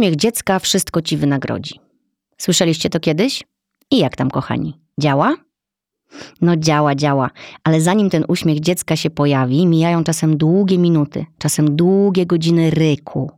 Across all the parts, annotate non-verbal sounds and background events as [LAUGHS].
Uśmiech dziecka wszystko ci wynagrodzi. Słyszeliście to kiedyś? I jak tam, kochani? Działa? No działa, działa, ale zanim ten uśmiech dziecka się pojawi, mijają czasem długie minuty, czasem długie godziny ryku.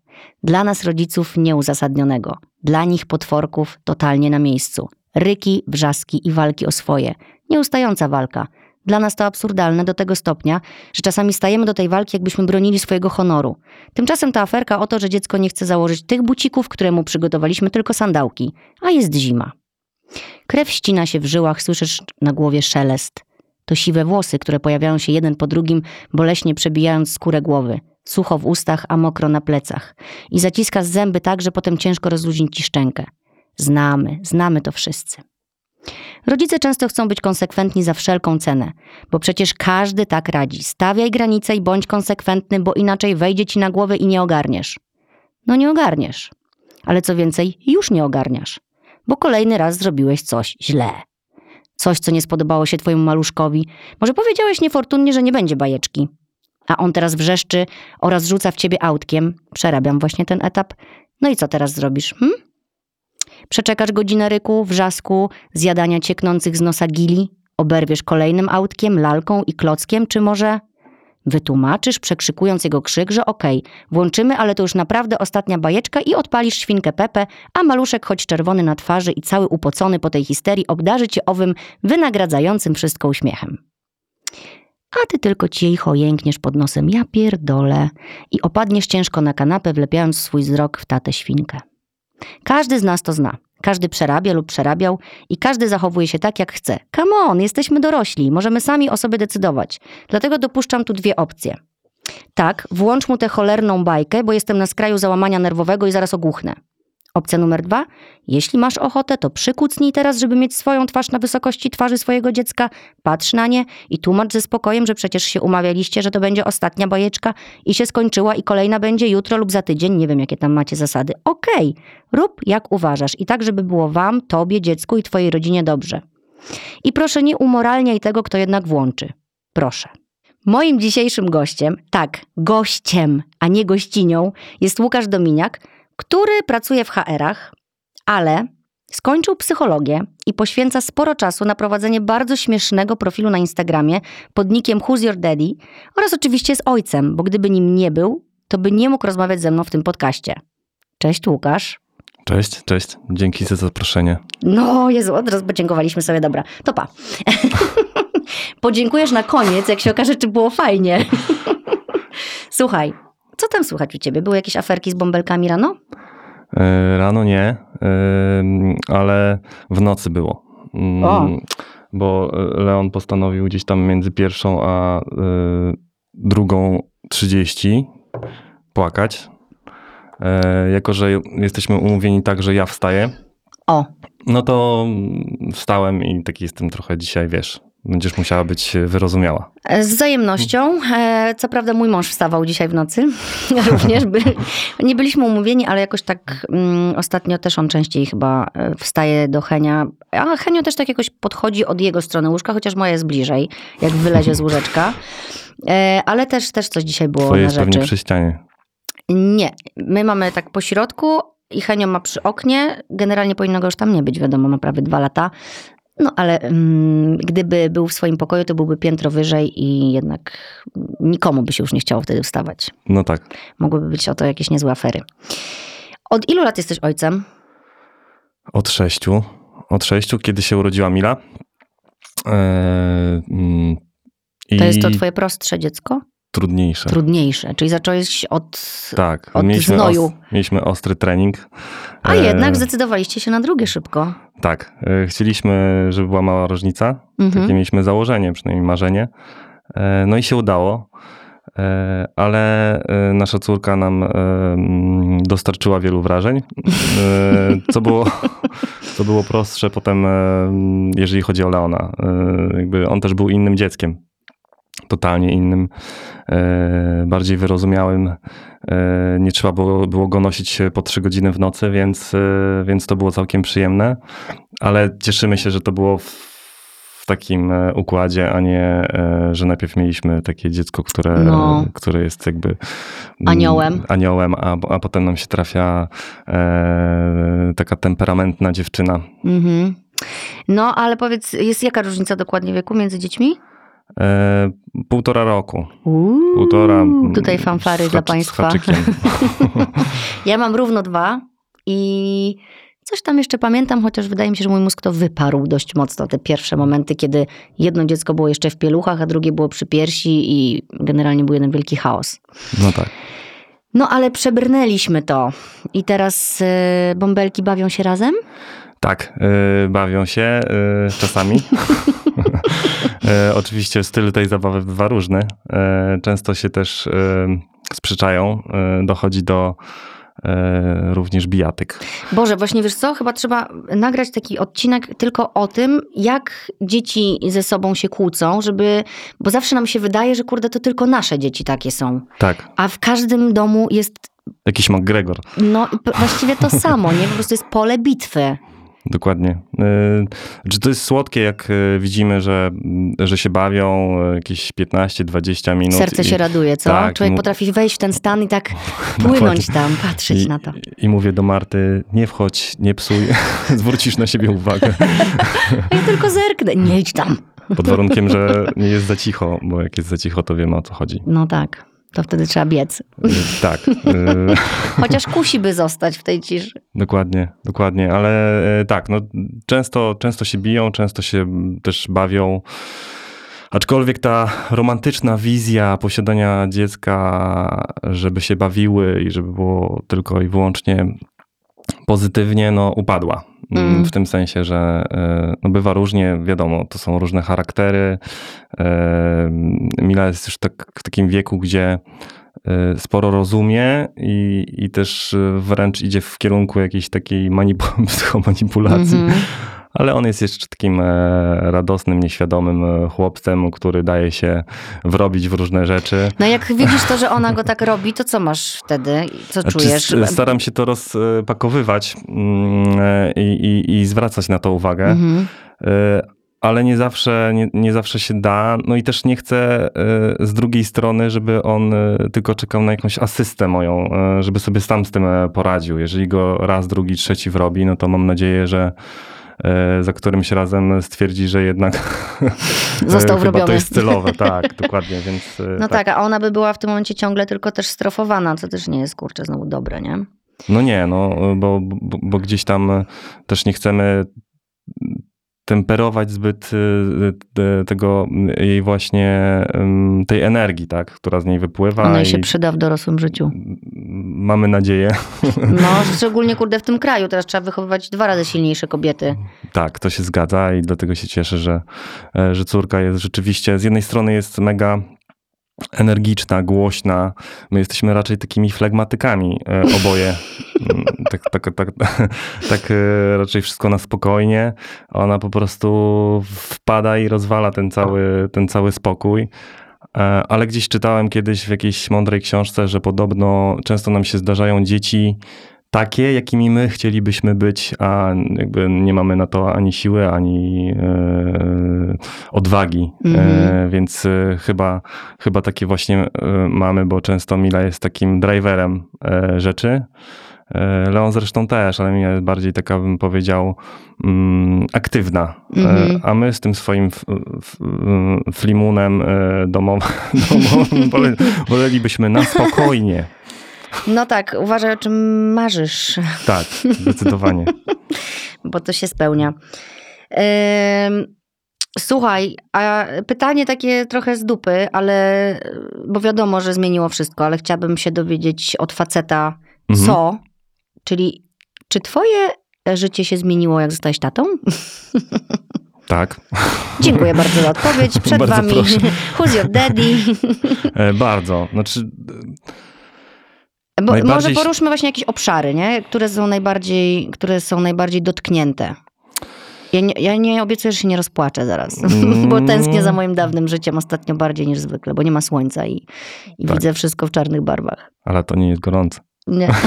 Dla nas rodziców nieuzasadnionego, dla nich potworków totalnie na miejscu. Ryki, wrzaski i walki o swoje. Nieustająca walka. Dla nas to absurdalne do tego stopnia, że czasami stajemy do tej walki, jakbyśmy bronili swojego honoru. Tymczasem ta aferka o to, że dziecko nie chce założyć tych bucików, które mu przygotowaliśmy, tylko sandałki, a jest zima. Krew ścina się w żyłach, słyszysz na głowie szelest. To siwe włosy, które pojawiają się jeden po drugim, boleśnie przebijając skórę głowy. Sucho w ustach, a mokro na plecach. I zaciska zęby tak, że potem ciężko rozluźnić ci szczękę. Znamy, znamy to wszyscy. Rodzice często chcą być konsekwentni za wszelką cenę, bo przecież każdy tak radzi. Stawiaj granice i bądź konsekwentny, bo inaczej wejdzie ci na głowę i nie ogarniesz. No nie ogarniesz. Ale co więcej, już nie ogarniasz, bo kolejny raz zrobiłeś coś źle. Coś, co nie spodobało się twojemu maluszkowi. Może powiedziałeś niefortunnie, że nie będzie bajeczki. A on teraz wrzeszczy oraz rzuca w ciebie autkiem. Przerabiam właśnie ten etap. No i co teraz zrobisz? Hm? Przeczekasz godzinę ryku, wrzasku, zjadania cieknących z nosa gili? Oberwiesz kolejnym autkiem, lalką i klockiem, czy może wytłumaczysz, przekrzykując jego krzyk, że okej, okay, włączymy, ale to już naprawdę ostatnia bajeczka i odpalisz świnkę Pepe, a maluszek, choć czerwony na twarzy i cały upocony po tej histerii, obdarzy cię owym wynagradzającym wszystko uśmiechem. A ty tylko cicho jękniesz pod nosem, ja pierdolę, i opadniesz ciężko na kanapę, wlepiając swój wzrok w tatę świnkę. Każdy z nas to zna. Każdy przerabia lub przerabiał i każdy zachowuje się tak, jak chce. Come on, jesteśmy dorośli, możemy sami o sobie decydować. Dlatego dopuszczam tu dwie opcje. Tak, włącz mu tę cholerną bajkę, bo jestem na skraju załamania nerwowego i zaraz ogłuchnę. Opcja numer dwa. Jeśli masz ochotę, to przykucnij teraz, żeby mieć swoją twarz na wysokości twarzy swojego dziecka. Patrz na nie i tłumacz ze spokojem, że przecież się umawialiście, że to będzie ostatnia bajeczka i się skończyła i kolejna będzie jutro lub za tydzień. Nie wiem, jakie tam macie zasady. Okej, okay. rób jak uważasz i tak, żeby było wam, tobie, dziecku i twojej rodzinie dobrze. I proszę nie umoralniaj tego, kto jednak włączy. Proszę. Moim dzisiejszym gościem, tak, gościem, a nie gościnią, jest Łukasz Dominiak, który pracuje w HR-ach, ale skończył psychologię i poświęca sporo czasu na prowadzenie bardzo śmiesznego profilu na Instagramie pod nickiem Who's Your Daddy oraz oczywiście z ojcem, bo gdyby nim nie był, to by nie mógł rozmawiać ze mną w tym podcaście. Cześć Łukasz. Cześć, cześć. Dzięki za zaproszenie. No Jezu, od razu podziękowaliśmy sobie, dobra. To pa. [LAUGHS] Podziękujesz na koniec, jak się okaże, czy było fajnie. [LAUGHS] Słuchaj, co tam słychać u ciebie? Były jakieś aferki z bąbelkami rano? E, rano nie, e, ale w nocy było. Mm, o. Bo Leon postanowił gdzieś tam między pierwszą a e, drugą trzydzieści płakać. Jako, że jesteśmy umówieni tak, że ja wstaję. O. No to wstałem i taki jestem trochę dzisiaj, wiesz, Będziesz musiała być wyrozumiała. Z wzajemnością. E, co prawda mój mąż wstawał dzisiaj w nocy. [LAUGHS] Również by, nie byliśmy umówieni, ale jakoś tak um, ostatnio też on częściej chyba e, wstaje do Henia. A Henio też tak jakoś podchodzi od jego strony łóżka, chociaż moja jest bliżej, jak wylezie z łóżeczka. E, ale też, też coś dzisiaj było Twoje na jest rzeczy. pewnie przy ścianie. Nie. My mamy tak po środku i Henio ma przy oknie. Generalnie powinno go już tam nie być, wiadomo, ma prawie dwa lata. No ale mm, gdyby był w swoim pokoju, to byłby piętro wyżej i jednak nikomu by się już nie chciało wtedy wstawać. No tak. Mogłyby być o to jakieś niezłe afery. Od ilu lat jesteś ojcem? Od sześciu. Od sześciu, kiedy się urodziła Mila. Eee, to jest to twoje prostsze dziecko? Trudniejsze. Trudniejsze, czyli zacząłeś od, tak, od mieliśmy znoju. Os, mieliśmy ostry trening. A e... jednak zdecydowaliście się na drugie szybko. Tak, e, chcieliśmy, żeby była mała różnica. Mhm. Takie mieliśmy założenie, przynajmniej marzenie. E, no i się udało. E, ale nasza córka nam dostarczyła wielu wrażeń, co było, [LAUGHS] co było prostsze potem, jeżeli chodzi o Leona. Jakby on też był innym dzieckiem totalnie innym, e, bardziej wyrozumiałym. E, nie trzeba było, było go nosić po trzy godziny w nocy, więc, e, więc to było całkiem przyjemne, ale cieszymy się, że to było w, w takim e, układzie, a nie, e, że najpierw mieliśmy takie dziecko, które, no. które jest jakby mm, aniołem, aniołem a, a potem nam się trafia e, taka temperamentna dziewczyna. Mhm. No, ale powiedz, jest jaka różnica dokładnie wieku między dziećmi? E, półtora roku. Uuu, półtora. Tutaj fanfary dla Państwa. [LAUGHS] ja mam równo dwa i coś tam jeszcze pamiętam, chociaż wydaje mi się, że mój mózg to wyparł dość mocno. Te pierwsze momenty, kiedy jedno dziecko było jeszcze w pieluchach, a drugie było przy piersi i generalnie był jeden wielki chaos. No tak. No ale przebrnęliśmy to. I teraz y, bąbelki bawią się razem? Tak, y, bawią się y, czasami. [LAUGHS] E, oczywiście styl tej zabawy bywa różny. E, często się też e, sprzeczają. Dochodzi do również bijatyk. Boże, właśnie wiesz co? Chyba trzeba nagrać taki odcinek tylko o tym, jak dzieci ze sobą się kłócą, żeby, bo zawsze nam się wydaje, że kurde, to tylko nasze dzieci takie są. Tak. A w każdym domu jest Jakiś McGregor. No, właściwie to samo, nie? Po prostu jest pole bitwy. Dokładnie. E, czy to jest słodkie, jak e, widzimy, że, że się bawią e, jakieś 15-20 minut. Serce i, się raduje, co? Tak, Człowiek mu... potrafi wejść w ten stan i tak [LAUGHS] płynąć tam, patrzeć I, na to. I mówię do Marty, nie wchodź, nie psuj, [LAUGHS] zwrócisz na siebie uwagę. [LAUGHS] ja tylko zerknę, nie idź tam. Pod warunkiem, że nie jest za cicho, bo jak jest za cicho, to wiemy o co chodzi. No tak. To wtedy trzeba biec. Y, tak. [LAUGHS] Y, [LAUGHS] Chociaż kusi by zostać w tej ciszy. Dokładnie, dokładnie, ale y, tak, no, często, często się biją, często się też bawią. Aczkolwiek ta romantyczna wizja posiadania dziecka, żeby się bawiły i żeby było tylko i wyłącznie pozytywnie, no upadła. Mm. mm. W tym sensie, że e, no bywa różnie, wiadomo, to są różne charaktery. E, Mila jest już tak, w takim wieku, gdzie e, sporo rozumie i, i też wręcz idzie w kierunku jakiejś takiej manipul- [LAUGHS] psychomanipulacji. Mm -hmm ale on jest jeszcze takim e, radosnym, nieświadomym e, chłopcem, który daje się wrobić w różne rzeczy. No jak widzisz to, że ona go tak robi, to co masz wtedy? Co znaczy, czujesz? Staram się to rozpakowywać mm, e, i, i, i zwracać na to uwagę. Mhm ale nie zawsze, nie, nie, zawsze się da. No i też nie chcę z drugiej strony, żeby on tylko czekał na jakąś asystę moją, żeby sobie sam z tym poradził. Jeżeli go raz, drugi, trzeci wrobi, no to mam nadzieję, że za którymś razem stwierdzi, że jednak [LAUGHS] został wrobiony. to jest celowe, [LAUGHS] tak, dokładnie, więc... E, no tak. tak. a ona by była w tym momencie ciągle tylko też strofowana, co też nie jest, kurczę, znowu dobre, nie? No nie, no, bo, bo, bo gdzieś tam też nie chcemy temperować zbyt y, tego jej właśnie tej energii, tak, która z niej wypływa. Ona się przyda w dorosłym życiu. Mamy nadzieję. No, szczególnie kurde w tym kraju. Teraz trzeba wychowywać dwa razy silniejsze kobiety. Tak, to się zgadza i dlatego się cieszę, że, e, że córka jest rzeczywiście, z jednej strony jest mega energiczna, głośna. My jesteśmy raczej takimi flegmatykami e, oboje. Mm, tak, tak, tak, [LAUGHS] tak e, raczej wszystko na spokojnie. Ona po prostu wpada i rozwala ten cały, ten cały spokój. E, ale gdzieś czytałem kiedyś w jakiejś mądrej książce, że podobno często nam się zdarzają dzieci, takie, jakimi my chcielibyśmy być, a jakby nie mamy na to ani siły, ani e, odwagi. Mm -hmm. e, więc e, chyba, chyba takie właśnie mamy, bo często Mila jest takim driverem rzeczy. Leon zresztą też, ale Mila jest bardziej taka, bym powiedział, mm, aktywna. Mm -hmm. A my z tym swoim f, f, flimunem domowym, [LAUGHS] domowym wolelibyśmy na spokojnie. No tak, uważaj o czym marzysz. Tak, zdecydowanie. [LAUGHS] Bo to się spełnia. Słuchaj, a pytanie takie trochę z dupy, ale bo wiadomo, że zmieniło wszystko, ale chciałabym się dowiedzieć od faceta, mhm. co, czyli czy twoje życie się zmieniło, jak zostałeś tatą? Tak. [LAUGHS] Dziękuję bardzo za odpowiedź. Przed bardzo wami proszę. Who's your daddy? E, bardzo. Znaczy, bo najbardziej... Może poruszmy właśnie jakieś obszary, nie? Które, są najbardziej, które są najbardziej dotknięte. Ja nie, ja nie obiecuję, że się nie rozpłaczę zaraz, mm. [LAUGHS] bo tęsknię za moim dawnym życiem ostatnio bardziej niż zwykle, bo nie ma słońca i, i tak. widzę wszystko w czarnych barwach. Ale to nie jest gorące. Nie. [LAUGHS]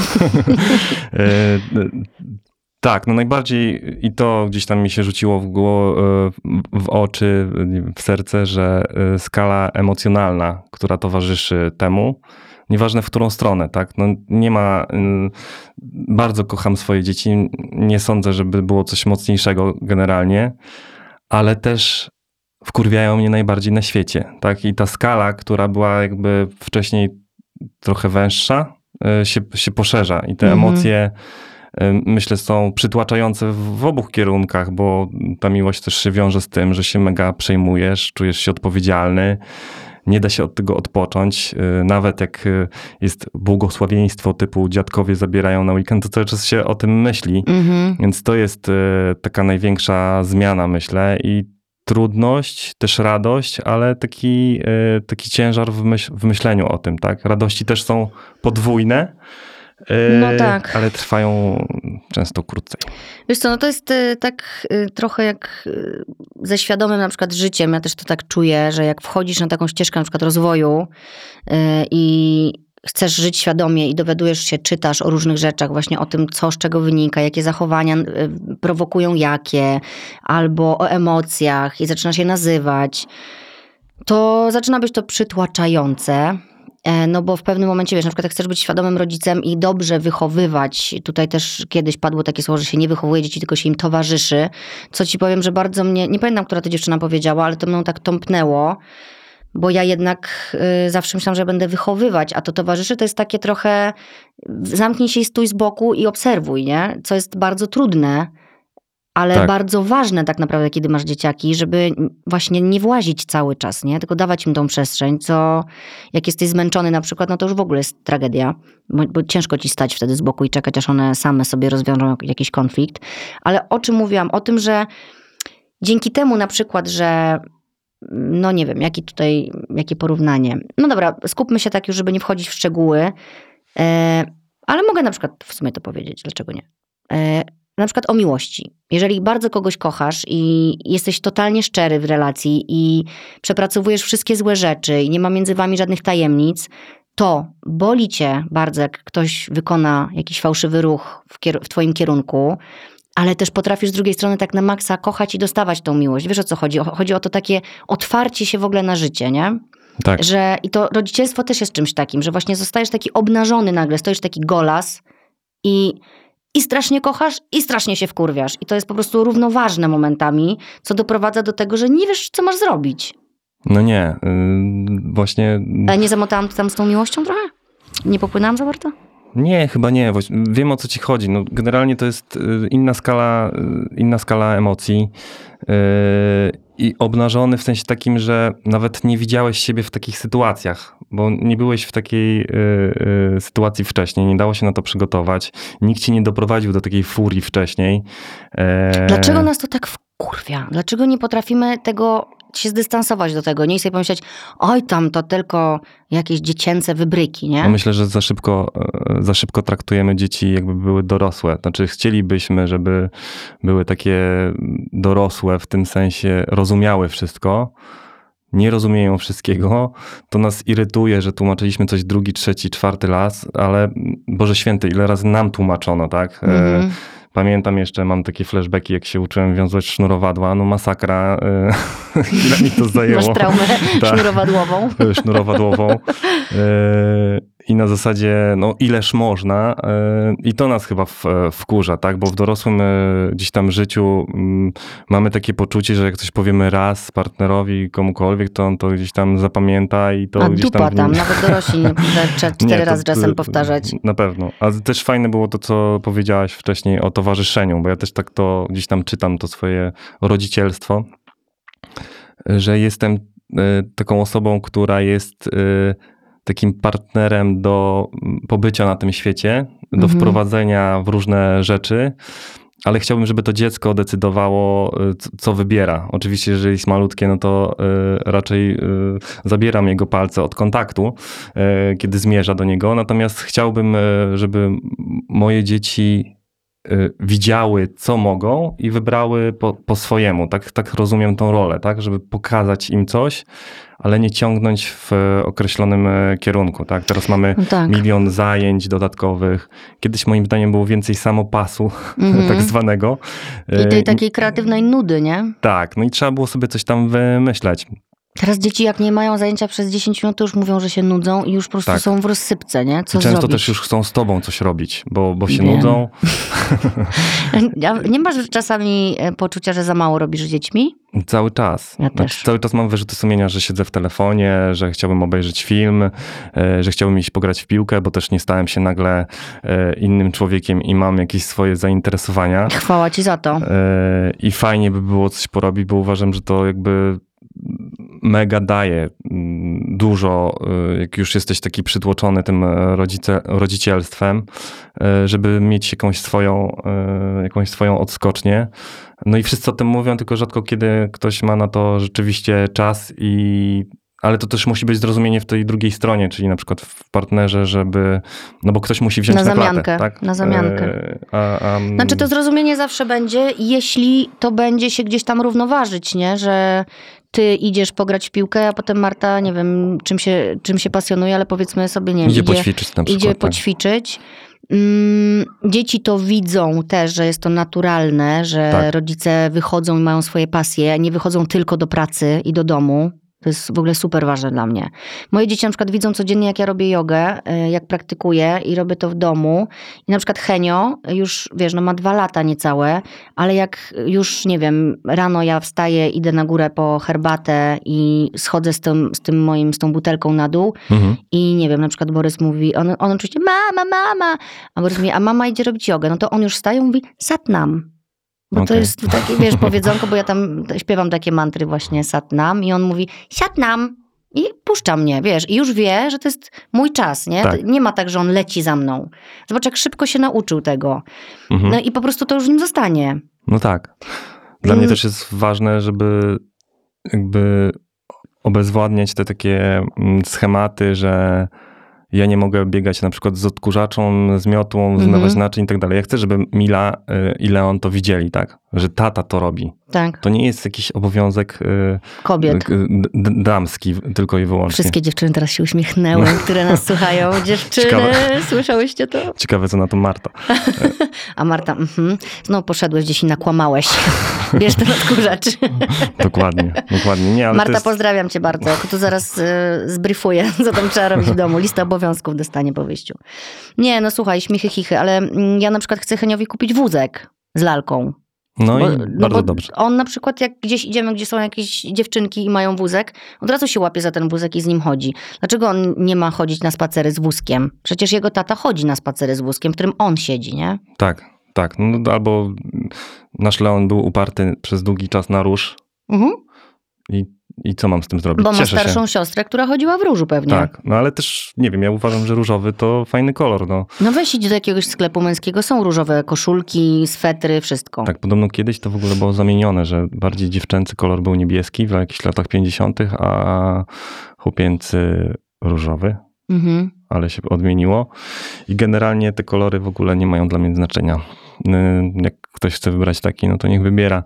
E, Tak, no najbardziej i to gdzieś tam mi się rzuciło w, gło, w oczy, w serce, że skala emocjonalna, która towarzyszy temu, nieważne w którą stronę, tak? No nie ma, bardzo kocham swoje dzieci, nie sądzę, żeby było coś mocniejszego generalnie, ale też wkurwiają mnie najbardziej na świecie, tak? I ta skala, która była jakby wcześniej trochę węższa, e, się, się poszerza i te mhm. emocje e, myślę są przytłaczające w obu kierunkach, bo ta miłość też się wiąże z tym, że się mega przejmujesz, czujesz się odpowiedzialny, nie da się od tego odpocząć. E, nawet jak jest błogosławieństwo typu dziadkowie zabierają na weekend, to cały czas się o tym myśli. Mhm. Więc to jest taka największa zmiana, myślę. I trudność, też radość, ale taki, taki ciężar w, myśl, w myśleniu o tym, tak? Radości też są podwójne. E, no tak. Ale trwają często krócej. Wiesz co, no to jest e, tak trochę jak ze świadomym na przykład życiem. Ja też to tak czuję, że jak wchodzisz na taką ścieżkę na przykład rozwoju i chcesz żyć świadomie i dowiadujesz się, czytasz o różnych rzeczach, właśnie o tym, co z czego wynika, jakie zachowania prowokują jakie, albo o emocjach i zaczynasz je nazywać, to zaczyna być to przytłaczające. E, no bo w pewnym momencie, wiesz, na przykład jak chcesz być świadomym rodzicem i dobrze wychowywać, tutaj też kiedyś padło takie słowo, że się nie wychowuje dzieci, tylko się im towarzyszy, co ci powiem, że bardzo mnie, nie pamiętam, która to dziewczyna powiedziała, ale to mną tak tąpnęło, bo ja jednak y, zawsze myślałam, że będę wychowywać, a to towarzyszy to jest takie trochę zamknij się i stój z boku i obserwuj, nie? Co jest bardzo trudne, ale tak. bardzo ważne tak naprawdę, kiedy masz dzieciaki, żeby właśnie nie włazić cały czas, nie? Tylko dawać im tą przestrzeń, co jak jesteś zmęczony na przykład, no to już w ogóle jest tragedia, bo, bo ciężko ci stać wtedy z boku i czekać, aż one same sobie rozwiążą jakiś konflikt. Ale o czym mówiłam? O tym, że dzięki temu na przykład, że no nie wiem, jaki tutaj, jakie porównanie. No dobra, skupmy się tak już, żeby nie wchodzić w szczegóły, e, ale mogę na przykład w sumie to powiedzieć, dlaczego nie. E, na przykład o miłości. Jeżeli bardzo kogoś kochasz i jesteś totalnie szczery w relacji i przepracowujesz wszystkie złe rzeczy i nie ma między wami żadnych tajemnic, to boli cię bardzo, jak ktoś wykona jakiś fałszywy ruch w, w twoim kierunku, ale też potrafisz z drugiej strony tak na maksa kochać i dostawać tą miłość. Wiesz o co chodzi? Chodzi o to takie otwarcie się w ogóle na życie, nie? Tak. Że, I to rodzicielstwo też jest czymś takim, że właśnie zostajesz taki obnażony nagle, stoisz taki golas i, i strasznie kochasz, i strasznie się wkurwiasz. I to jest po prostu równoważne momentami, co doprowadza do tego, że nie wiesz, co masz zrobić. No nie, yy, właśnie... Ale nie zamotałam tam z tą miłością trochę? Nie popłynęłam za bardzo? Nie, chyba nie. Wiem o co ci chodzi. No, generalnie to jest y, inna skala, y, inna skala emocji. Yy, I obnażony w sensie takim, że nawet nie widziałeś siebie w takich sytuacjach, bo nie byłeś w takiej yy, sytuacji wcześniej, nie dało się na to przygotować. Nikt ci nie doprowadził do takiej furii wcześniej. Dlaczego nas to tak wkurwia? Dlaczego nie potrafimy tego się zdystansować do tego, nie i sobie pomyśleć, oj tam to tylko jakieś dziecięce wybryki, nie? No myślę, że za szybko, e, za szybko traktujemy dzieci jakby były dorosłe. Znaczy chcielibyśmy, żeby były takie dorosłe, w tym sensie rozumiały wszystko, nie rozumieją wszystkiego, to nas irytuje, że tłumaczyliśmy coś drugi, trzeci, czwarty raz, ale Boże Święty, ile razy nam tłumaczono, tak? Mm -hmm. Pamiętam jeszcze, mam takie flashbacki, jak się uczyłem wiązać sznurowadła, no masakra, e, [LAUGHS] ile mi to zajęło. Masz traumę [LAUGHS] Ta, sznurowadłową. Sznurowadłową. E, I na zasadzie, no ileż można. E, I to nas chyba wkurza, tak? Bo w dorosłym gdzieś tam życiu mm, mamy takie poczucie, że jak coś powiemy raz partnerowi, komukolwiek, to on to gdzieś tam zapamięta i to A gdzieś dupa tam... tam, nawet dorośli [LAUGHS] cztery nie, razy czasem powtarzać. Na pewno. A też fajne było to, co powiedziałaś wcześniej o to towarzyszeniu, bo ja też tak to gdzieś tam czytam to swoje rodzicielstwo, że jestem e, taką osobą, która jest e, takim partnerem do pobycia na tym świecie, do mhm. wprowadzenia w różne rzeczy, ale chciałbym, żeby to dziecko decydowało, e, co wybiera. Oczywiście, jeżeli jest malutkie, no to raczej zabieram jego palce od kontaktu, kiedy zmierza do niego. Natomiast chciałbym, żeby moje dzieci y, widziały, co mogą i wybrały po, po swojemu. Tak, tak rozumiem tą rolę, tak? Żeby pokazać im coś, ale nie ciągnąć w określonym e, kierunku. Tak? Teraz mamy No tak. milion zajęć dodatkowych. Kiedyś moim zdaniem było więcej samopasu, Mhm. [LAUGHS] tak zwanego. I tej E, takiej kreatywnej nudy, nie? Tak, no i trzeba było sobie coś tam wymyśleć. Teraz dzieci jak nie mają zajęcia przez 10 minut, to już mówią, że się nudzą i już po prostu Tak. są w rozsypce, nie? Co I często zrobić? też już chcą z tobą coś robić, bo, bo się Wiem. nudzą. [LAUGHS] Nie masz czasami e, poczucia, że za mało robisz z dziećmi? Cały czas. Ja Znaczy, też. cały czas mam wyrzuty sumienia, że siedzę w telefonie, że chciałbym obejrzeć film, e, że chciałbym iść pograć w piłkę, bo też nie stałem się nagle e, innym człowiekiem i mam jakieś swoje zainteresowania. Chwała ci za to. I fajnie by było coś porobić, bo uważam, że to jakby mega daje mm, dużo, e, jak już jesteś taki przytłoczony tym e, rodzice, rodzicielstwem, e, żeby mieć jakąś swoją, e, jakąś swoją odskocznię. No i wszyscy o tym mówią, tylko rzadko kiedy ktoś ma na to rzeczywiście czas i ale to też musi być zrozumienie w tej drugiej stronie, czyli na przykład w partnerze, żeby, no bo ktoś musi wziąć Na na, zamiankę, tak? na zamiankę. E, A, a, Znaczy to zrozumienie zawsze będzie, jeśli to będzie się gdzieś tam równoważyć, nie? Że ty idziesz pograć w piłkę, a potem Marta, nie wiem, czym się, czym się pasjonuje, ale powiedzmy sobie, nie wiem, Idzie poćwiczyć na przykład. idzie tak. poćwiczyć. Mm, dzieci to widzą też, że jest to naturalne, że Tak. rodzice wychodzą i mają swoje pasje, nie wychodzą tylko do pracy i do domu. To jest w ogóle super ważne dla mnie. Moje dzieci na przykład widzą codziennie, jak ja robię jogę, y, jak praktykuję i robię to w domu. I na przykład Henio już, wiesz, no ma dwa lata niecałe, ale jak już, nie wiem, rano ja wstaję, idę na górę po herbatę i schodzę z tym, z tym moim, z tą butelką na dół, Mhm. i nie wiem, na przykład Borys mówi, on, on oczywiście, mama, mama, a Borys mówi, a mama idzie robić jogę, no to on już wstaje i mówi, satnam. Bo to Okej. jest takie, wiesz, [LAUGHS] powiedzonko, bo ja tam śpiewam takie mantry właśnie satnam i on mówi, satnam. I puszcza mnie, wiesz, i już wie, że to jest mój czas, nie? Tak. To Nie ma tak, że on leci za mną. Zobacz, jak szybko się nauczył tego. Mhm. No i po prostu to już w nim zostanie. No tak. Dla Mm. mnie też jest ważne, żeby jakby obezwładniać te takie mm, schematy, że ja nie mogę biegać na przykład z odkurzaczą, z miotłą, Mhm. zmywać naczyń i tak dalej. Ja chcę, żeby Mila y, i Leon to widzieli, tak? Że tata to robi. Tak, To nie jest jakiś obowiązek y, kobiet. y, damski tylko i wyłącznie. Wszystkie dziewczyny teraz się uśmiechnęły, które nas słuchają. [LAUGHS] Dziewczyny, Ciekawe. słyszałyście to? Ciekawe, co na to Marta. [LAUGHS] A Marta, mhm. Znowu poszedłeś gdzieś i nakłamałeś. [LAUGHS] Bierz ten odkurzacz. Dokładnie, dokładnie. Nie, Marta, to jest... pozdrawiam cię bardzo. Tu zaraz y, zbriefuję, co tam trzeba robić w domu. Lista obowiązków dostanie po wyjściu. Nie, no słuchaj, śmichy, chichy, ale mm, ja na przykład chcę Heniowi kupić wózek z lalką. No Bo- i no bardzo dobrze. On na przykład, jak gdzieś idziemy, gdzie są jakieś dziewczynki i mają wózek, od razu się łapie za ten wózek i z nim chodzi. Dlaczego on nie ma chodzić na spacery z wózkiem? Przecież jego tata chodzi na spacery z wózkiem, w którym on siedzi, nie? Tak, tak. No, albo nasz Leon był uparty przez długi czas na róż Mhm. i, i co mam z tym zrobić? Bo ma starszą się. siostrę, która chodziła w różu pewnie. Tak, no ale też, nie wiem, ja uważam, że różowy to fajny kolor, no. No weź idź do jakiegoś sklepu męskiego, są różowe koszulki, swetry, wszystko. Tak, podobno kiedyś to w ogóle było zamienione, że bardziej dziewczęcy kolor był niebieski w jakichś latach 50., a chłopięcy różowy, Mhm. ale się odmieniło. I generalnie te kolory w ogóle nie mają dla mnie znaczenia. Y, Jak ktoś chce wybrać taki, no to niech wybiera.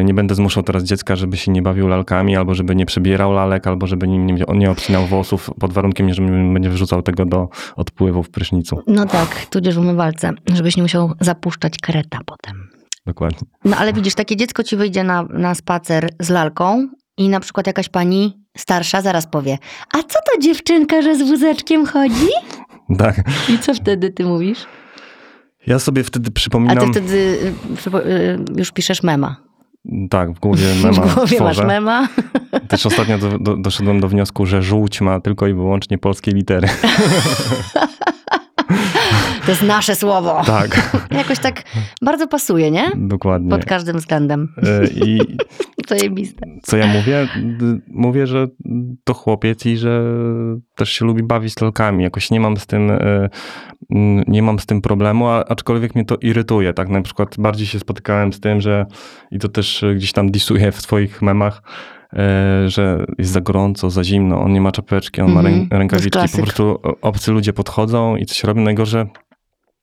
Y, Nie będę zmuszał teraz dziecka, żeby się nie bawił lalkami, albo żeby nie przebierał lalek, albo żeby nie, nie obcinał włosów, pod warunkiem, że nie będzie wrzucał tego do odpływu w prysznicu. No tak, tudzież w umywalce, żebyś nie musiał zapuszczać kreta potem. Dokładnie. No ale widzisz, takie dziecko ci wyjdzie na, na spacer z lalką i na przykład jakaś pani starsza zaraz powie, a co to dziewczynka, że z wózeczkiem chodzi? Tak. I co wtedy ty mówisz? Ja sobie wtedy A przypominam, ty wtedy y, y, już piszesz mema. tak, w głowie mema [LAUGHS] w głowie masz tworzę. mema. [LAUGHS] Też ostatnio do, do, doszedłem do wniosku, że żółć ma tylko i wyłącznie polskie litery. [LAUGHS] To jest nasze słowo. Tak, [LAUGHS] Jakoś tak bardzo pasuje, nie? dokładnie. Pod każdym względem. Y, I [LAUGHS] Zajebiste. co ja mówię? Mówię, że to chłopiec i że też się lubi bawić lalkami. Jakoś nie mam z tym, mm, nie mam z tym problemu, aczkolwiek mnie to irytuje. Tak na przykład bardziej się spotykałem z tym, że i to też gdzieś tam disuję w swoich memach, y, że jest za gorąco, za zimno, on nie ma czapeczki, on ma Mhm, rę, to jest rękawiczki. Po prostu obcy ludzie podchodzą i coś robią. Najgorsze,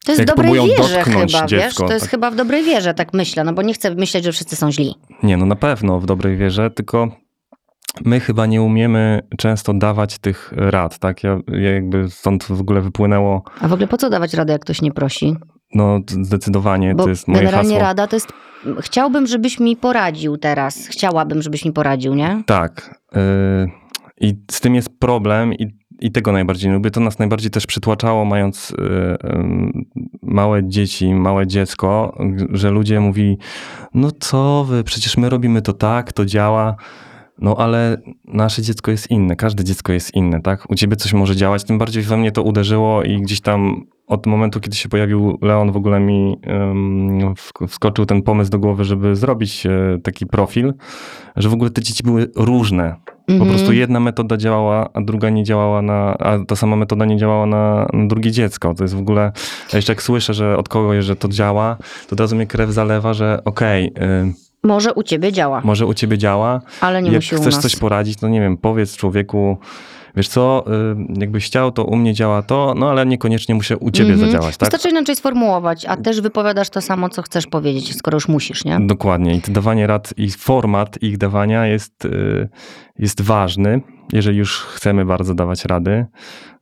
To jest w dobrej wierze chyba, wiesz? dziecko, To jest tak. chyba w dobrej wierze, tak myślę, no bo nie chcę myśleć, że wszyscy są źli. Nie, no na pewno w dobrej wierze, tylko my chyba nie umiemy często dawać tych rad, tak? Ja, ja jakby stąd w ogóle wypłynęło, A w ogóle po co dawać radę, jak ktoś nie prosi? no zdecydowanie Bo to jest moje generalnie hasło. rada to jest, chciałbym, żebyś mi poradził teraz. Chciałabym, żebyś mi poradził, nie? Tak. y, I z tym jest problem i, i tego najbardziej lubię. To nas najbardziej też przytłaczało, mając y, y, małe dzieci, małe dziecko, że ludzie mówili, no co wy, przecież my robimy to tak, to działa. No ale nasze dziecko jest inne, każde dziecko jest inne, tak? U ciebie coś może działać, tym bardziej we mnie to uderzyło i gdzieś tam od momentu, kiedy się pojawił Leon, w ogóle mi wskoczył ten pomysł do głowy, żeby zrobić e, taki profil, że w ogóle te dzieci były różne. Po Mhm. prostu jedna metoda działała, a druga nie działała na, a ta sama metoda nie działała na, na drugie dziecko. To jest w ogóle, ja jeszcze jak słyszę, że od kogoś, że to działa, to od razu mnie krew zalewa, że okej, y, Może u ciebie działa, może u ciebie działa, ale nie jak musi u chcesz nas. coś poradzić, to nie wiem, powiedz człowieku, wiesz co, y, jakbyś chciał, to u mnie działa to, no ale niekoniecznie muszę u ciebie Mhm. zadziałać, tak? Wystarczy inaczej sformułować, a też wypowiadasz to samo, co chcesz powiedzieć, skoro już musisz, nie? Dokładnie. I to dawanie rad i format ich dawania jest, y, jest ważny, jeżeli już chcemy bardzo dawać rady.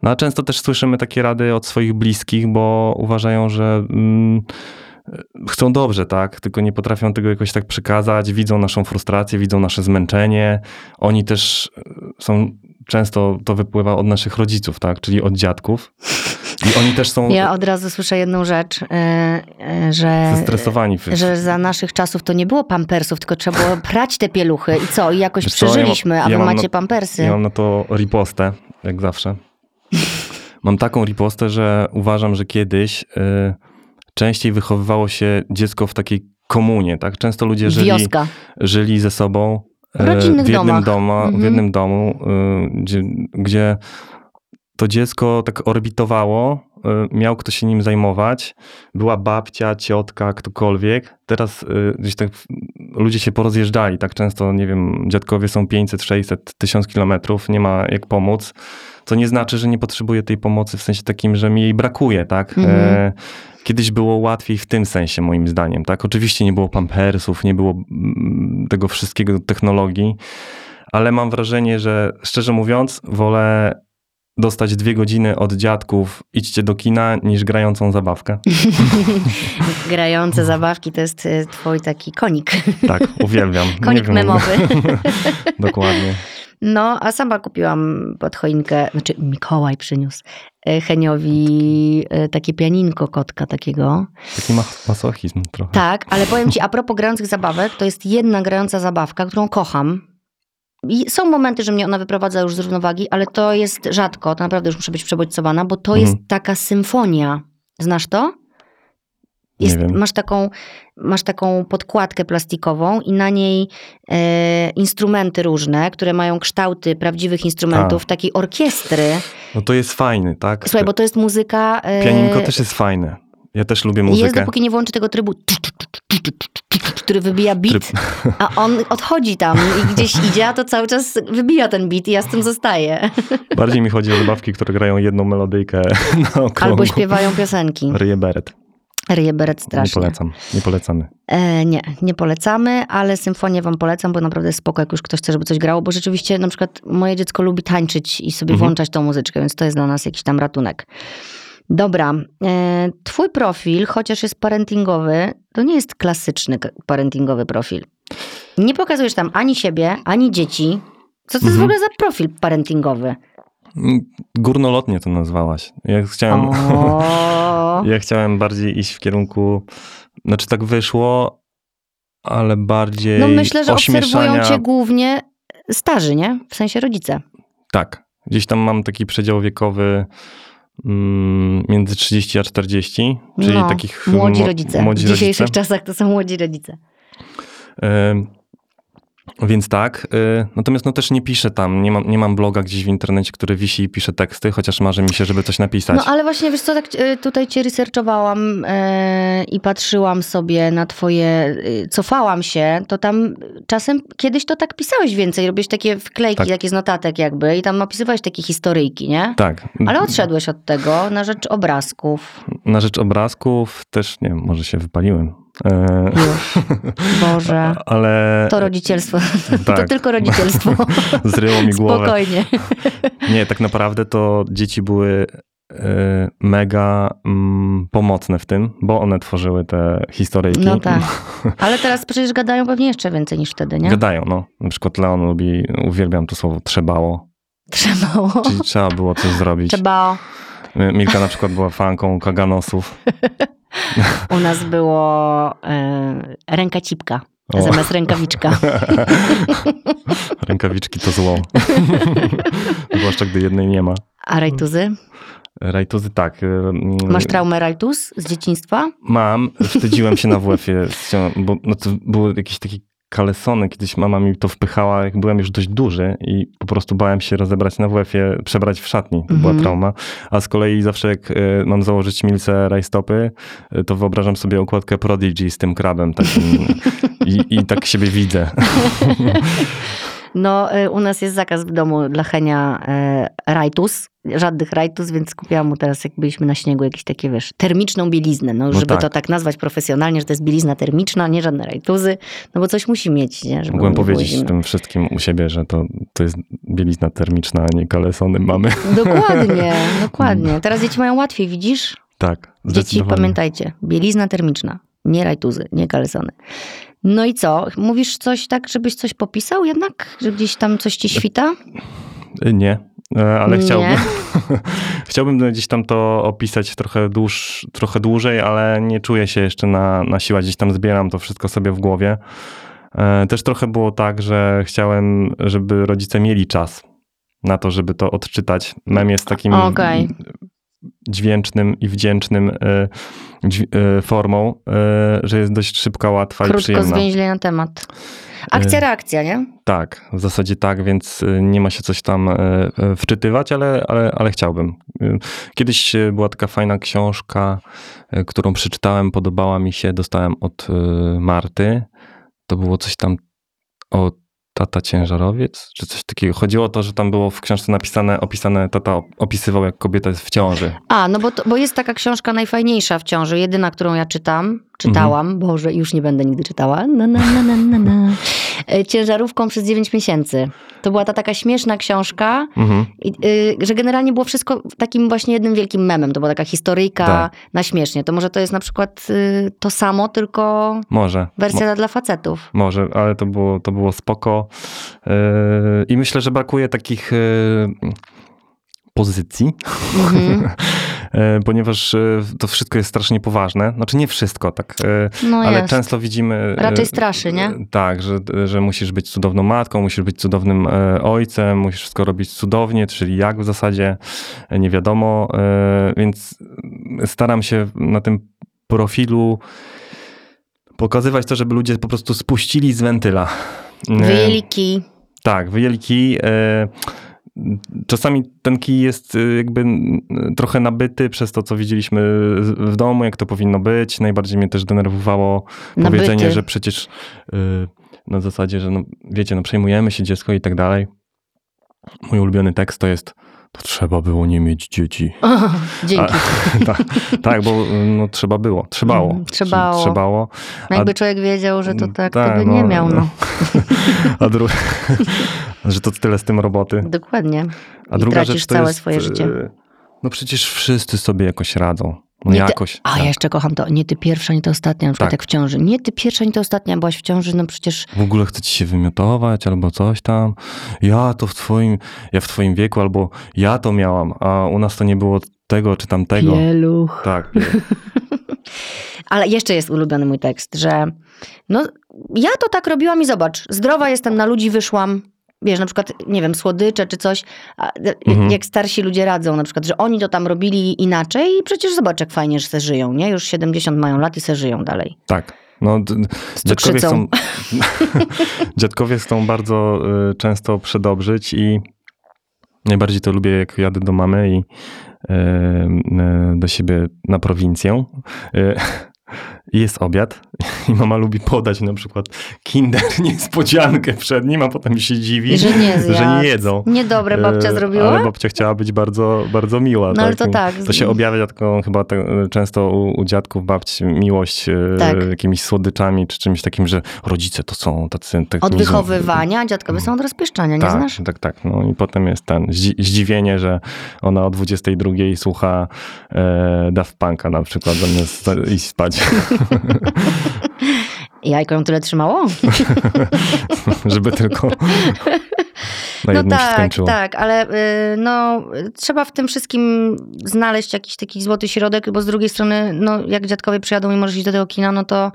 No a często też słyszymy takie rady od swoich bliskich, bo uważają, że mm, chcą dobrze, tak? Tylko nie potrafią tego jakoś tak przekazać, widzą naszą frustrację, widzą nasze zmęczenie. Oni też y, są, często to wypływa od naszych rodziców, tak? Czyli od dziadków. I oni też są Ja od razu słyszę jedną rzecz, yy, yy, że, zestresowani. w- że za naszych czasów to nie było pampersów, tylko trzeba było [LAUGHS] prać te pieluchy i co? I jakoś Wiesz co, ja przeżyliśmy, a ja wy macie na- pampersy. Ja mam na to ripostę, jak zawsze. [LAUGHS] Mam taką ripostę, że uważam, że kiedyś y, częściej wychowywało się dziecko w takiej komunie, tak? Często ludzie żyli, Wioska. żyli ze sobą rodzinnych w jednym, doma, w Mhm. jednym domu, y, gdzie, gdzie to dziecko tak orbitowało, y, miał kto się nim zajmować, była babcia, ciotka, ktokolwiek. Teraz y, gdzieś tak w- ludzie się porozjeżdżali, tak często, nie wiem, dziadkowie są 500, 600, 1000 kilometrów, nie ma jak pomóc. Co nie znaczy, że nie potrzebuje tej pomocy w sensie takim, że mi jej brakuje, tak? Mhm. E, Kiedyś było łatwiej w tym sensie, moim zdaniem, tak? Oczywiście nie było pampersów, nie było mm, tego wszystkiego, technologii, ale mam wrażenie, że szczerze mówiąc, wolę dostać dwie godziny od dziadków, idźcie do kina, niż grającą zabawkę. [LAUGHS] Grające zabawki to jest y, twój taki konik. Tak, uwielbiam. Konik memowy. [LAUGHS] Dokładnie. No, a sama kupiłam pod choinkę, znaczy Mikołaj przyniósł y, Heniowi y, takie pianinko kotka takiego. Taki ma- masochizm trochę. Tak, ale powiem ci, a propos grających zabawek, to jest jedna grająca zabawka, którą kocham. I są momenty, że mnie ona wyprowadza już z równowagi, ale to jest rzadko, to naprawdę już muszę być przebodźcowana, bo to Mhm. jest taka symfonia. Znasz to? Jest, masz, taką, masz taką podkładkę plastikową i na niej e, instrumenty różne, które mają kształty prawdziwych instrumentów, takiej orkiestry. No to jest fajny, tak? Słuchaj, bo to jest muzyka... E, Pianinko też jest fajne. Ja też lubię jest, muzykę. dopóki nie włączy tego trybu, który wybija beat, a on odchodzi tam i gdzieś [LAUGHS] idzie, a to cały czas wybija ten beat i ja z tym zostaję. Bardziej mi chodzi o zabawki, które grają jedną melodyjkę [LAUGHS] na okrągło. Albo śpiewają piosenki. Ryje beret. Ryje beret Nie strasznie. polecam. Nie polecamy. E, nie, nie polecamy, ale symfonię wam polecam, bo naprawdę jest spoko, jak już ktoś chce, żeby coś grało, bo rzeczywiście na przykład moje dziecko lubi tańczyć i sobie Mhm. włączać tą muzyczkę, więc to jest dla nas jakiś tam ratunek. Dobra, e, twój profil, chociaż jest parentingowy, to nie jest klasyczny parentingowy profil. Nie pokazujesz tam ani siebie, ani dzieci. Co to jest w Mhm. ogóle za profil parentingowy? Górnolotnie to nazwałaś. Ja chciałem, [LAUGHS] ja chciałem bardziej iść w kierunku, znaczy tak wyszło, ale bardziej no myślę, że obserwują ośmieszania. cię głównie starzy, nie? W sensie rodzice. Tak. Gdzieś tam mam taki przedział wiekowy mm, między 30 a 40, czyli no, takich młodzi rodzice. Młodzi w dzisiejszych rodzice. czasach to są młodzi rodzice. Więc tak, y, natomiast no też nie piszę tam, nie mam, nie mam bloga gdzieś w internecie, który wisi i pisze teksty, chociaż marzy mi się, żeby coś napisać. No ale właśnie, wiesz co, tak y, tutaj cię researchowałam e, i patrzyłam sobie na twoje, y, cofałam się, to tam czasem kiedyś to tak pisałeś więcej, robiłeś takie wklejki, Tak. takie z notatek jakby i tam opisywałeś takie historyjki, nie? Tak. Ale odszedłeś od tego na rzecz obrazków. Na rzecz obrazków też, nie wiem, może się wypaliłem. E, Już. Boże. [LAUGHS] ale To rodzicielstwo. [LAUGHS] To Tak. tylko rodzicielstwo. [LAUGHS] zryło mi głowę. Spokojnie. Nie, tak naprawdę to dzieci były e, mega mm, pomocne w tym, bo one tworzyły te historyjki. No tak. Ale teraz przecież gadają pewnie jeszcze więcej niż wtedy, nie? Gadają, no. Na przykład Leon lubi, uwielbiam to słowo trzebało, Trzebało. czyli trzeba było coś zrobić. Trzeba. Milka na przykład była fanką kaganosów. U nas było e, ręka cipka. O. Zamiast rękawiczka. [LAUGHS] Rękawiczki to zło. [LAUGHS] Zwłaszcza gdy jednej nie ma. A rajtuzy? Rajtuzy tak. e, Masz traumę rajtuz z dzieciństwa? Mam. Wstydziłem się na WF-ie, bo no to były jakieś takie kalesony. Kiedyś mama mi to wpychała, jak byłem już dość duży i po prostu bałem się rozebrać na WF-ie, przebrać w szatni. To była Mhm. trauma. A z kolei zawsze jak e, mam założyć milce rajstopy, e, to wyobrażam sobie okładkę Prodigy z tym krabem takim [LAUGHS] i, i tak siebie widzę. [LAUGHS] No, y, u nas jest zakaz w domu dla Henia e, rajtus. Żadnych rajtus, więc kupiłam mu teraz, jak byliśmy na śniegu, jakieś takie, wiesz, termiczną bieliznę. No, No żeby tak. to tak nazwać profesjonalnie, że to jest bielizna termiczna, nie żadne rajtuzy. No bo coś musi mieć, nie? Żeby Mogłem powiedzieć tym wszystkim u siebie, że to, to jest bielizna termiczna, a nie kalesony mamy. [LAUGHS] Dokładnie, dokładnie. Teraz dzieci mają łatwiej, widzisz? Tak, Dzieci, pamiętajcie, bielizna termiczna, nie rajtuzy, nie kalesony. No i co? Mówisz coś tak, żebyś coś popisał jednak? Że gdzieś tam coś ci świta? Nie, e, ale Nie. chciałbym. [LAUGHS] chciałbym gdzieś tam to opisać trochę, dłuż, trochę dłużej, ale nie czuję się jeszcze na, na siłę. Gdzieś tam zbieram to wszystko sobie w głowie. E, Też trochę było tak, że chciałem, żeby rodzice mieli czas na to, żeby to odczytać. Mem jest takim Okej. Dźwięcznym i wdzięcznym dźwi- e, formą, e, że jest dość szybka, łatwa i Krótko przyjemna. zwięźle na temat. Akcja, reakcja, nie? Tak, w zasadzie tak, więc y, nie ma się coś tam y, y, wczytywać, ale, ale, ale chciałbym. Y, Kiedyś y, była taka fajna książka, y, którą przeczytałem, podobała mi się, dostałem od y, Marty. To było coś tam o tata ciężarowiec, czy coś takiego. Chodziło o to, że tam było w książce napisane, opisane, tata op- opisywał, jak kobieta jest w ciąży. A, no bo, to, bo jest taka książka najfajniejsza w ciąży, jedyna, którą ja czytam, czytałam, Mhm. Boże, już nie będę nigdy czytała, na, na, na, na, na, na. [LAUGHS] E, Ciężarówką przez 9 miesięcy. To była ta taka śmieszna książka, Mhm. i, y, że generalnie było wszystko takim właśnie jednym wielkim memem. To była taka historyjka Tak. na śmiesznie. To może to jest na przykład y, to samo, tylko Może. wersja dla facetów. Może, ale to było, to było spoko. Yy, I myślę, że brakuje takich yy, pozycji, Mhm. [LAUGHS] yy, ponieważ yy, to wszystko jest strasznie poważne. Znaczy nie wszystko, tak. yy, No ale jest. często widzimy. Raczej straszy, nie? Tak, że, że musisz być cudowną matką, musisz być cudownym ojcem, musisz wszystko robić cudownie, czyli jak w zasadzie, nie wiadomo. Więc staram się na tym profilu pokazywać to, żeby ludzie po prostu spuścili z wentyla. Wyjęli kij. tak, wyjęli kij. Czasami ten kij jest e, jakby trochę nabyty przez to, co widzieliśmy w domu, jak to powinno być. Najbardziej mnie też denerwowało Nabyty. powiedzenie, że przecież e, na zasadzie, że no, wiecie, no przejmujemy się dziecko i tak dalej. Mój ulubiony tekst to jest to trzeba było nie mieć dzieci. Dzięki. [LAUGHS] tak, tak, bo no, trzeba było, trzebało. Mhm, trzebało. Trzebało. No jakby człowiek wiedział, że to tak, Tak, to by no, nie miał, no. [LAUGHS] A dru... [LAUGHS] że to tyle z tym roboty. Dokładnie. A I druga tracisz rzecz to całe jest, swoje życie. No przecież wszyscy sobie jakoś radzą. No Nie ty- jakoś. A ja jeszcze kocham to. Nie ty pierwsza, nie ty ostatnia, na przykład Tak. jak w ciąży. Nie ty pierwsza, nie ty ostatnia, byłaś w ciąży, no przecież W ogóle chcecie się wymiotować albo coś tam. Ja to w twoim, ja w twoim wieku albo ja to miałam, a u nas to nie było tego czy tamtego. pieluch. Tak. [LAUGHS] Ale jeszcze jest ulubiony mój tekst, że no ja to tak robiłam i zobacz, zdrowa jestem, na ludzi wyszłam, wiesz, na przykład, nie wiem, słodycze czy coś, a, Mhm. jak starsi ludzie radzą, na przykład, że oni to tam robili inaczej i przecież zobacz, jak fajnie, że se żyją, nie? Już 70 mają lat i se żyją dalej. tak. No, dziadkowie, chcą, [LAUGHS] [LAUGHS] dziadkowie chcą bardzo y, często przedobrzyć i najbardziej to lubię, jak jadę do mamy i y, y, do siebie na prowincję. Jest obiad [LAUGHS] i mama lubi podać na przykład kinder [LAUGHS] niespodziankę przed nim, a potem się dziwi, że nie, że nie jedzą. Niedobre babcia e, zrobiła? Ale babcia chciała być bardzo, bardzo miła. No tak? ale to tak. To się objawia taką chyba te, często u, u, dziadków, babci miłość e, tak. jakimiś słodyczami, czy czymś takim, że rodzice to są tacy... Tak, od wychowywania, dziadkowie są od rozpieszczania, nie tak, znasz? Tak, tak. No i potem jest ten zdziwienie, że ona o 22 słucha e, Daft Punk'a na przykład, zamiast iść spać. [LAUGHS] Jajko ją tyle trzymało? [LAUGHS] Żeby tylko [LAUGHS] na no tak, skończyło. tak, ale y, no, trzeba w tym wszystkim znaleźć jakiś taki złoty środek, bo z drugiej strony, no, jak dziadkowie przyjadą i możesz iść do tego kina, no to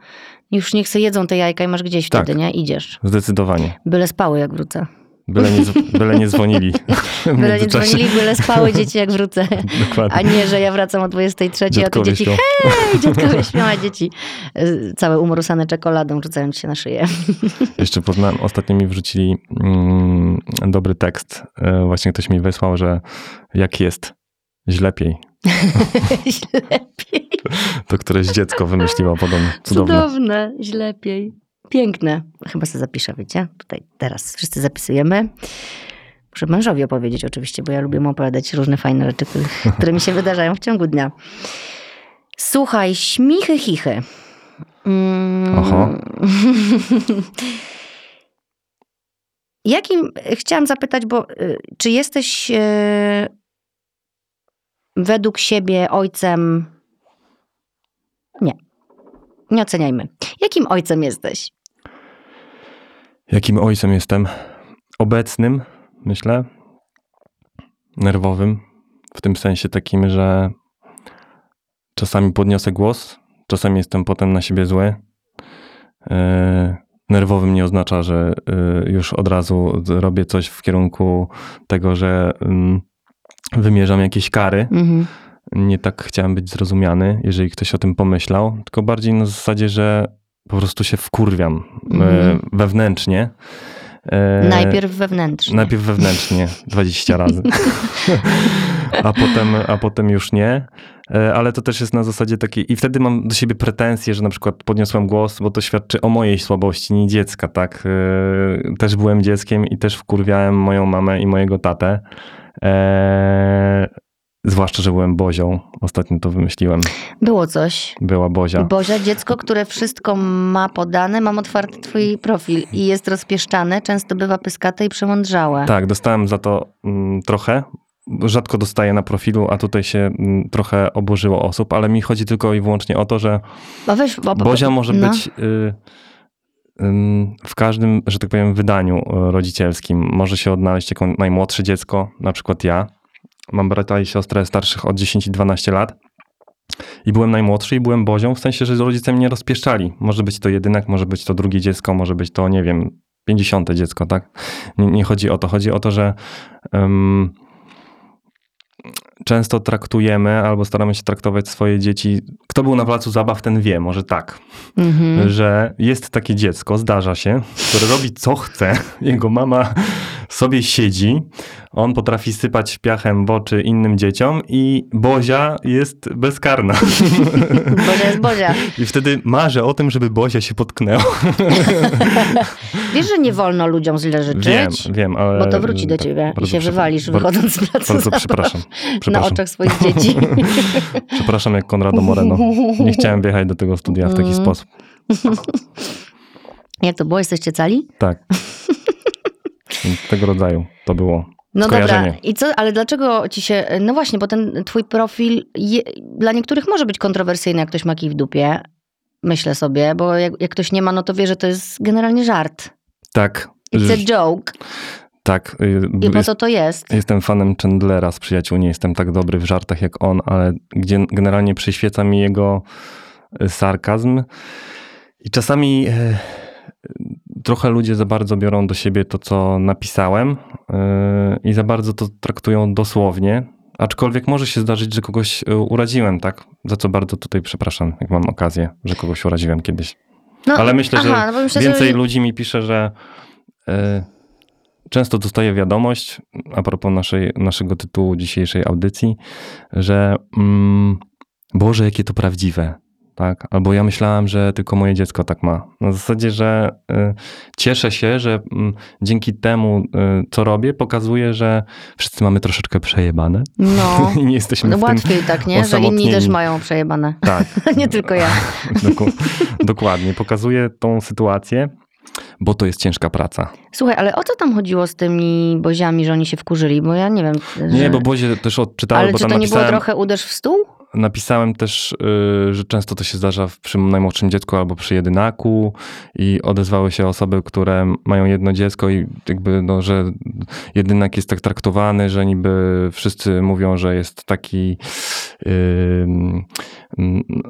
już niech se jedzą te jajka i masz gdzieś tak, wtedy, nie? Idziesz. Zdecydowanie. Byle spały, jak wrócę. Byle nie, byle nie dzwonili. [LAUGHS] Byle nie dzwonili, byle spały dzieci jak wrócę. Dokładnie. A nie, że ja wracam o 23, dziadkowie a te dzieci, śpią. hej, dziadkowie śpią, a dzieci y, całe umorusane czekoladą rzucając się na szyję. [LAUGHS] Jeszcze poznałem, ostatnio mi wrzucili mm, dobry tekst. E, właśnie ktoś mi wysłał, że jak jest, źlepiej. [LAUGHS] źlepiej. To któreś dziecko wymyśliło podobnie. Cudowne. Cudowne, źlepiej. Piękne. Chyba sobie zapiszę, wiecie? Tutaj teraz wszyscy zapisujemy. Muszę mężowi opowiedzieć oczywiście, bo ja lubię mu opowiadać różne fajne rzeczy, [LAUGHS] które mi się wydarzają w ciągu dnia. Słuchaj, śmichy, chichy. Mm. Oho. [LAUGHS] Jakim, chciałam zapytać, bo y, czy jesteś y, według siebie ojcem? Nie. Nie oceniajmy. Jakim ojcem jesteś? Jakim ojcem jestem? Obecnym, myślę. Nerwowym. W tym sensie takim, że czasami podniosę głos, czasami jestem potem na siebie zły. Yy, nerwowym nie oznacza, że yy, już od razu robię coś w kierunku tego, że yy, wymierzam jakieś kary. Mhm. Nie tak chciałem być zrozumiany, jeżeli ktoś o tym pomyślał, tylko bardziej na zasadzie, że po prostu się wkurwiam mm. wewnętrznie. E, najpierw wewnętrznie. Najpierw wewnętrznie, [LAUGHS] 20 razy. a, potem, a potem już nie. E, ale to też jest na zasadzie takiej. I wtedy mam do siebie pretensje, że na przykład podniosłem głos, bo to świadczy o mojej słabości, nie dziecka, tak? Też byłem dzieckiem i też wkurwiałem moją mamę i mojego tatę. Zwłaszcza, że byłem Bozią. Ostatnio to wymyśliłem. Było coś. Była Bozia. Bozia, dziecko, które wszystko ma podane. Mam otwarty twój profil i jest rozpieszczane. Często bywa pyskate i przemądrzałe. Tak, dostałem za to mm, trochę. Rzadko dostaję na profilu, a tutaj się mm, trochę oburzyło osób, ale mi chodzi tylko i wyłącznie o to, że bo weź, bo, Bozia może no. być... Y, w każdym, że tak powiem, wydaniu y, rodzicielskim może się odnaleźć jako najmłodsze dziecko, na przykład ja, Mam brata i siostrę starszych od 10 i 12 lat. I byłem najmłodszy i byłem bozią, w sensie, że rodzice mnie rozpieszczali. Może być to jedynek, może być to drugie dziecko, może być to, nie wiem, 50 dziecko, tak? Nie, nie chodzi o to. Chodzi o to, że um, często traktujemy albo staramy się traktować swoje dzieci. Kto był na placu zabaw, ten wie, może tak, mhm. że jest takie dziecko, zdarza się, które robi co chce. Jego mama sobie siedzi, on potrafi sypać piachem w oczy innym dzieciom i Bozia jest bezkarna. [LAUGHS] Bozia jest Bozia. I wtedy marzę o tym, żeby Bozia się potknęła. [LAUGHS] Wiesz, że nie wolno ludziom źle życzyć? Wiem, wiem, ale... Bo to wróci do ciebie i się wywalisz wychodząc z placu Bardzo przepraszam. [LAUGHS] przepraszam. Na oczach swoich dzieci. przepraszam jak Konrado Moreno. Nie chciałem wjechać do tego studia w taki mm. sposób. Jak to było? Jesteście cali? Tak. Tego rodzaju to było. No dobra, i co, ale dlaczego ci się. No właśnie, bo ten twój profil je, dla niektórych może być kontrowersyjny, jak ktoś ma kij w dupie. Myślę sobie, bo jak, jak ktoś nie ma, no to wie, że to jest generalnie żart. Tak. It's a joke. Tak. Y, I po co to jest? Jestem fanem Chandlera z przyjaciół. Nie jestem tak dobry w żartach jak on, ale gdzie generalnie przyświeca mi jego y, sarkazm. I czasami y, trochę ludzie za bardzo biorą do siebie to, co napisałem i za bardzo to traktują dosłownie. Aczkolwiek może się zdarzyć, że kogoś uraziłem, tak? Za co bardzo tutaj przepraszam, jak mam okazję, że kogoś uraziłem kiedyś. No, Ale myślę, aha, że no myślę, więcej że... ludzi mi pisze, że y, często dostaję wiadomość, a propos naszej, naszego tytułu dzisiejszej audycji, że mm, Boże, jakie to prawdziwe tak? Albo ja myślałam, że tylko moje dziecko tak ma. Na zasadzie, że y, cieszę się, że y, dzięki temu, y, co robię, pokazuję, że wszyscy mamy troszeczkę przejebane. No. [LAUGHS] I nie jesteśmy no, łatwiej tak, nie? Że inni też mają przejebane. Tak. [LAUGHS] nie tylko ja. [LAUGHS] Dokładnie. Pokazuję tą sytuację. Bo to jest ciężka praca. Słuchaj, ale o co tam chodziło z tymi boziami, że oni się wkurzyli? Bo ja nie wiem. Że... Nie, bo bozie też odczytałem. Ale bo czy to nie napisałem... było trochę uderz w stół? Napisałem też, y, że często to się zdarza przy najmłodszym dziecku albo przy jedynaku i odezwały się osoby, które mają jedno dziecko i jakby, no, że jedynak jest tak traktowany, że niby wszyscy mówią, że jest taki,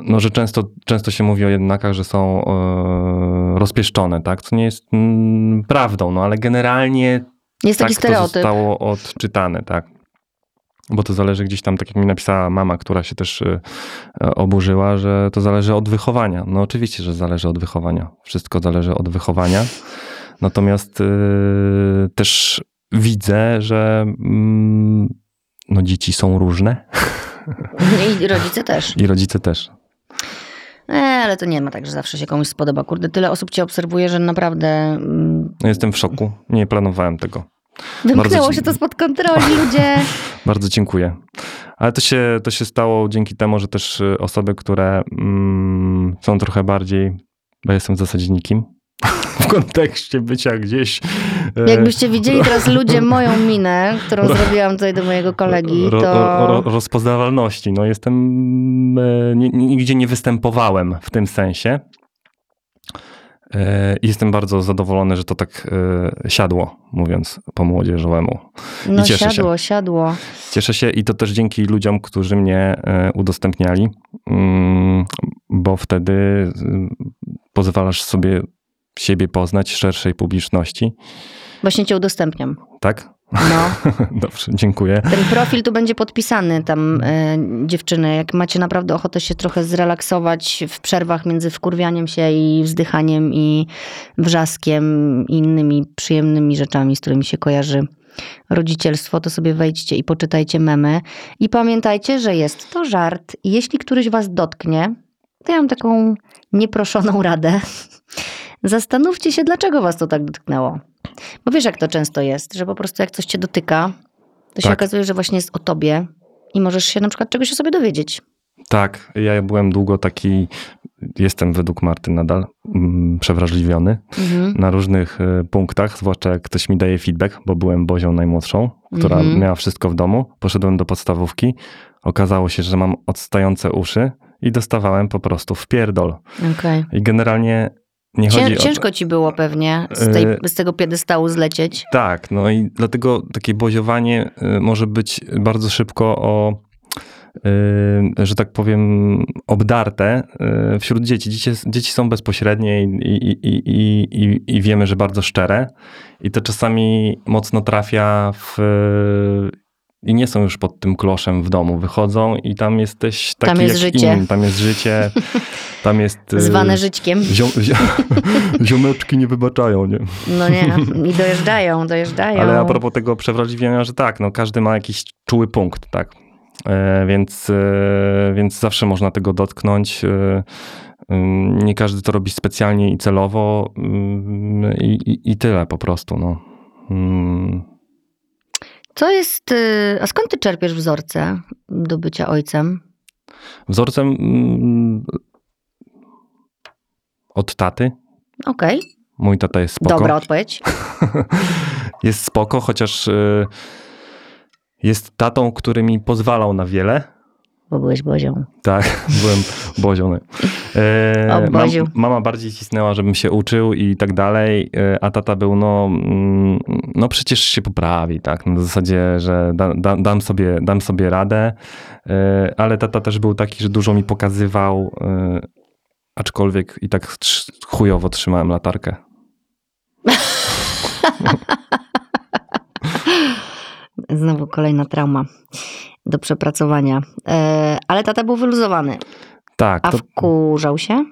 no, że często, często się mówi o jedynakach, że są e, rozpieszczone, tak? Co nie jest mm, prawdą, no ale generalnie jest tak taki stereotyp. to zostało odczytane, tak. Bo to zależy gdzieś tam, tak jak mi napisała mama, która się też y, oburzyła, że to zależy od wychowania. No oczywiście, że zależy od wychowania. Wszystko zależy od wychowania. Natomiast y, też widzę, że mm, no, dzieci są różne. I rodzice też. I rodzice też. E, ale to nie ma tak, że zawsze się komuś spodoba. Kurde, tyle osób cię obserwuje, że naprawdę... Mm, no, jestem w szoku. Nie planowałem tego. Wymknęło się to spod kontroli, ludzie. [LAUGHS] Bardzo dziękuję. Ale to się, to się stało dzięki temu, że też y, osoby, które mm, są trochę bardziej, bo jestem w zasadzie nikim, [LAUGHS] w kontekście bycia gdzieś. E, Jakbyście widzieli teraz ludzie [LAUGHS] moją minę, którą ro, zrobiłam tutaj do mojego kolegi, to... Ro, ro, rozpoznawalności. No jestem, e, nigdzie nie występowałem w tym sensie. E, jestem bardzo zadowolony, że to tak e, siadło, mówiąc po młodzieżowemu. I no cieszę siadło, się. siadło. Cieszę się i to też dzięki ludziom, którzy mnie e, udostępniali, mm, bo wtedy pozwalasz sobie siebie poznać szerszej publiczności. Właśnie cię udostępniam. Tak? No. [LAUGHS] Dobrze, dziękuję. Ten profil tu będzie podpisany tam y, dziewczyny. Jak macie naprawdę ochotę się trochę zrelaksować w przerwach między wkurwianiem się i wzdychaniem i wrzaskiem i innymi przyjemnymi rzeczami, z którymi się kojarzy rodzicielstwo, to sobie wejdźcie i poczytajcie memy. I pamiętajcie, że jest to żart. I jeśli któryś was dotknie, to ja mam taką nieproszoną radę. [LAUGHS] Zastanówcie się, dlaczego was to tak dotknęło. Bo wiesz, jak to często jest, że po prostu jak coś cię dotyka, to się tak. okazuje, że właśnie jest o tobie i możesz się na przykład czegoś o sobie dowiedzieć. Tak, ja byłem długo taki, jestem według Marty nadal mm, przewrażliwiony mhm. na różnych y, punktach, zwłaszcza jak ktoś mi daje feedback, bo byłem Bozią najmłodszą, która mhm. miała wszystko w domu. Poszedłem do podstawówki, okazało się, że mam odstające uszy i dostawałem po prostu w pierdol. Okay. I generalnie nie Cię, ciężko ci było pewnie z, tej, z, tego piedestału zlecieć. Tak, no i dlatego takie boziowanie y, może być bardzo szybko o, y, że tak powiem, obdarte y, wśród dzieci. Dzieci, dzieci są bezpośrednie i, i, i, i wiemy, że bardzo szczere. I to czasami mocno trafia w i nie są już pod tym kloszem w domu, wychodzą i tam jesteś taki tam jest jak życie. Inny. Tam jest życie, [LAUGHS] tam jest... Zwane y, żyćkiem. Ziom, [LAUGHS] [LAUGHS] ziomeczki nie wybaczają, nie? No nie, i dojeżdżają, dojeżdżają. Ale a propos tego przewrażliwienia, że tak, no każdy ma jakiś czuły punkt, tak? E, więc, e, więc zawsze można tego dotknąć. E, nie każdy to robi specjalnie i celowo i, i, i tyle po prostu, no. Mm. Co jest. Y, a skąd ty czerpiesz wzorce do bycia ojcem? Wzorcem mm, od taty. Okej. Okay. Mój tata jest spoko. Dobra odpowiedź. [LAUGHS] jest spoko, chociaż y, jest tatą, który mi pozwalał na wiele bo byłeś Bozią. Tak, [LAUGHS] byłem Bozią. E, mam, mama bardziej cisnęła, żebym się uczył i tak dalej, e, a tata był, no, mm, no przecież się poprawi, tak, na zasadzie, że da, da, dam, sobie, dam sobie radę, e, ale tata też był taki, że dużo mi pokazywał, e, aczkolwiek i tak chujowo trzymałem latarkę. [LAUGHS] Znowu kolejna trauma do przepracowania. E, ale tata był wyluzowany. Tak. A to... wkurzał się?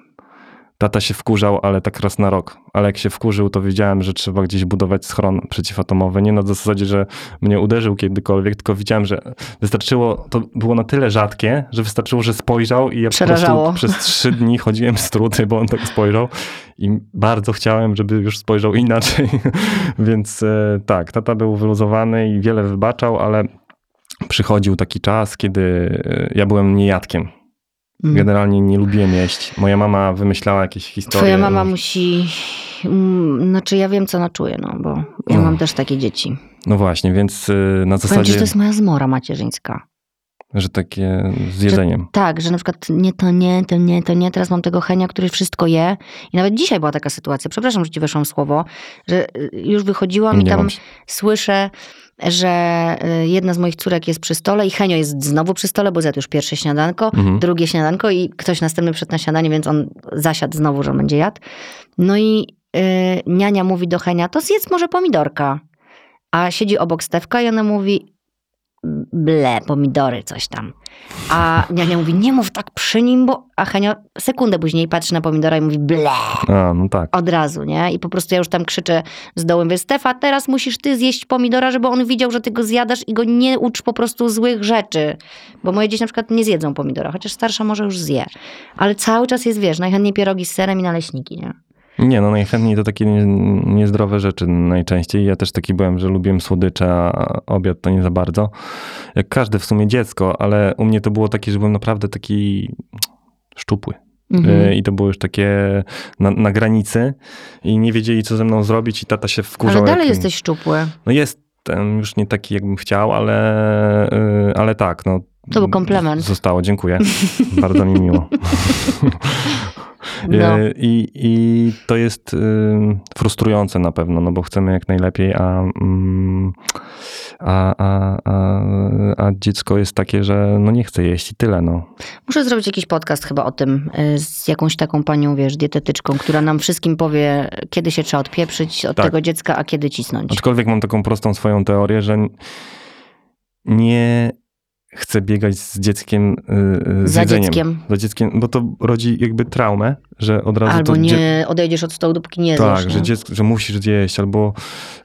Tata się wkurzał, ale tak raz na rok. Ale jak się wkurzył, to wiedziałem, że trzeba gdzieś budować schron przeciwatomowy. Nie na zasadzie, że mnie uderzył kiedykolwiek, tylko widziałem, że wystarczyło, to było na tyle rzadkie, że wystarczyło, że spojrzał i ja Przerażało. po prostu przez trzy dni chodziłem z truty, bo on tak spojrzał i bardzo chciałem, żeby już spojrzał inaczej. [LAUGHS] Więc e, tak, tata był wyluzowany i wiele wybaczał, ale przychodził taki czas, kiedy e, ja byłem niejadkiem. Mm. Generalnie nie lubiłem jeść. Moja mama wymyślała jakieś historie. Twoja mama musi. mm, Znaczy, ja wiem, co ona czuje, no bo ja No. mam też takie dzieci. No właśnie, więc y, na Powiem zasadzie, że to jest moja zmora macierzyńska. że takie z jedzeniem. Tak, że na przykład nie to nie, to nie, to nie. Teraz mam tego Henia, który wszystko je. I nawet dzisiaj była taka sytuacja, przepraszam, że ci weszłam słowo, że y, już wychodziłam i Nie tam mam się. słyszę, że y, jedna z moich córek jest przy stole i Henio jest znowu przy stole, bo zjadł już pierwsze śniadanko, Mhm. drugie śniadanko i ktoś następny przed na śniadanie, więc on zasiadł znowu, że on będzie jadł. No i y, niania mówi do Henia, to zjedz może pomidorka. A siedzi obok Stewka i ona mówi, ble, pomidory, coś tam. A niania mówi, nie mów tak przy nim, bo... A Henio sekundę później patrzy na pomidora i mówi, ble, A, no tak. od razu, nie? I po prostu ja już tam krzyczę z dołu, mówię, Stefa, teraz musisz ty zjeść pomidora, żeby on widział, że ty go zjadasz i go nie ucz po prostu złych rzeczy. Bo moje dzieci na przykład nie zjedzą pomidora, chociaż starsza może już zje. Ale cały czas jest, wiesz, najchętniej pierogi z serem i naleśniki, nie? Nie, no najchętniej to takie nie, niezdrowe rzeczy najczęściej. Ja też taki byłem, że lubiłem słodycze, a obiad to nie za bardzo. Jak każde w sumie dziecko, ale u mnie to było takie, że byłem naprawdę taki szczupły. Mhm. Y, I to było już takie na, na granicy i nie wiedzieli, co ze mną zrobić i tata się wkurzał. Ale dalej jak- jesteś szczupły. No jestem już nie taki, jakbym chciał, ale, y, ale tak, no. To był komplement. Zostało, dziękuję. [LAUGHS] Bardzo mi miło. No. Y, [LAUGHS] I, I to jest y, frustrujące na pewno, no bo chcemy jak najlepiej, a, mm, a, a, a, a dziecko jest takie, że no nie chce jeść i tyle, no. Muszę zrobić jakiś podcast chyba o tym y, z jakąś taką panią, wiesz, dietetyczką, która nam wszystkim powie, kiedy się trzeba odpieprzyć od Tak. tego dziecka, a kiedy cisnąć. Aczkolwiek mam taką prostą swoją teorię, że nie chcę biegać z dzieckiem, y, y, z Za jedzeniem. dzieckiem. Za dzieckiem, bo to rodzi jakby traumę, że od razu Albo dzie- nie odejdziesz od stołu, dopóki nie Tak, zjesz. że, nie? dziecko, że musisz zjeść, albo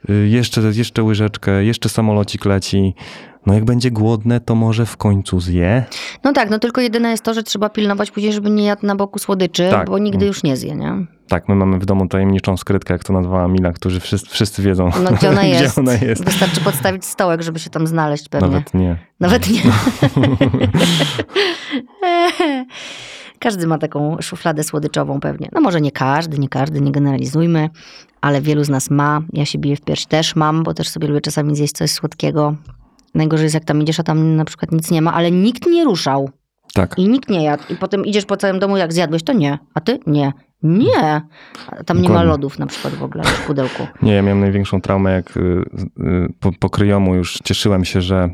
y, jeszcze, jeszcze łyżeczkę, jeszcze samolocik leci. No jak będzie głodne, to może w końcu zje. No tak, no tylko jedyne jest to, że trzeba pilnować później, żeby nie jadł na boku słodyczy, Tak. bo nigdy już nie zje, nie? Tak, my mamy w domu tajemniczą skrytkę, jak to nazwała Mila, którzy wszyscy, wszyscy wiedzą, No gdzie ona [LAUGHS] jest? gdzie ona jest. Wystarczy podstawić stołek, żeby się tam znaleźć pewnie. Nawet nie. Nawet nie. [LAUGHS] każdy ma taką szufladę słodyczową pewnie. No może nie każdy, nie każdy, nie generalizujmy, ale wielu z nas ma. Ja się biję w pierś też mam, bo też sobie lubię czasami zjeść coś słodkiego. Najgorzej jest jak tam idziesz, a tam na przykład nic nie ma, ale nikt nie ruszał Tak. i nikt nie jadł. I potem idziesz po całym domu, jak zjadłeś, to nie. A ty? Nie. Nie. Tam nie ma Dokładnie. lodów na przykład w ogóle w pudełku. Nie, ja miałem największą traumę, jak y, y, po, po kryjomu już cieszyłem się, że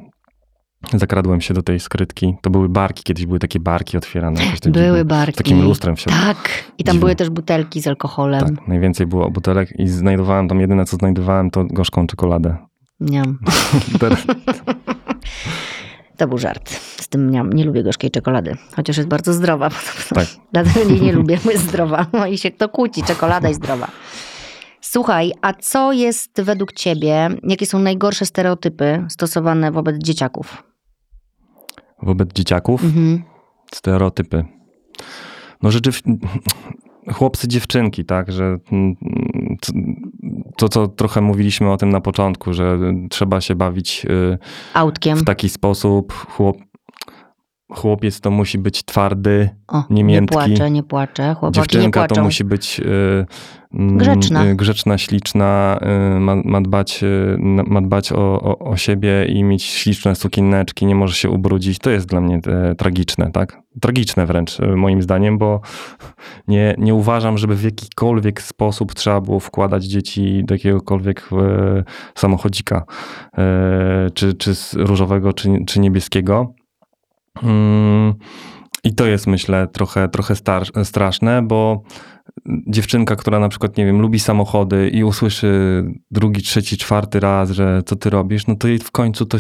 zakradłem się do tej skrytki. To były barki, kiedyś były takie barki otwierane. jakoś tak Były dziwnie. barki. Z takim lustrem w środku. Tak. I tam Dziwne. były też butelki z alkoholem. Tak, najwięcej było butelek i znajdowałem tam, jedyne co znajdowałem to gorzką czekoladę. [LAUGHS] Teraz, To był żart. Z tym nie, nie lubię gorzkiej czekolady. Chociaż jest bardzo zdrowa. [LAUGHS] Tak. Dlatego jej nie lubię, bo jest zdrowa. [LAUGHS] No i się kto kłóci, czekolada jest zdrowa. Słuchaj, a co jest według ciebie, jakie są najgorsze stereotypy stosowane wobec dzieciaków? wobec dzieciaków Mhm. stereotypy. No rzeczywiście, chłopcy, dziewczynki, tak, że mm, to, co trochę mówiliśmy o tym na początku, że trzeba się bawić y, Autkiem. w taki sposób. Chłop, chłopiec to musi być twardy, O, nie nie płaczę, nie płaczę. Chłopaki nie dziewczynka płaczą. to musi być y, Grzeczna. y, grzeczna śliczna, y, ma, ma dbać, y, ma dbać o, o, o siebie i mieć śliczne sukienneczki, nie może się ubrudzić. To jest dla mnie e, tragiczne, tak? Tragiczne wręcz y, moim zdaniem, bo [LAUGHS] nie, nie uważam, żeby w jakikolwiek sposób trzeba było wkładać dzieci do jakiegokolwiek e, samochodzika, e, czy, czy z różowego, czy, czy niebieskiego. Mm, I to jest, myślę, trochę, trochę star- straszne, bo dziewczynka, która na przykład, nie wiem, lubi samochody i usłyszy drugi, trzeci, czwarty raz, że co ty robisz, no to jej w końcu to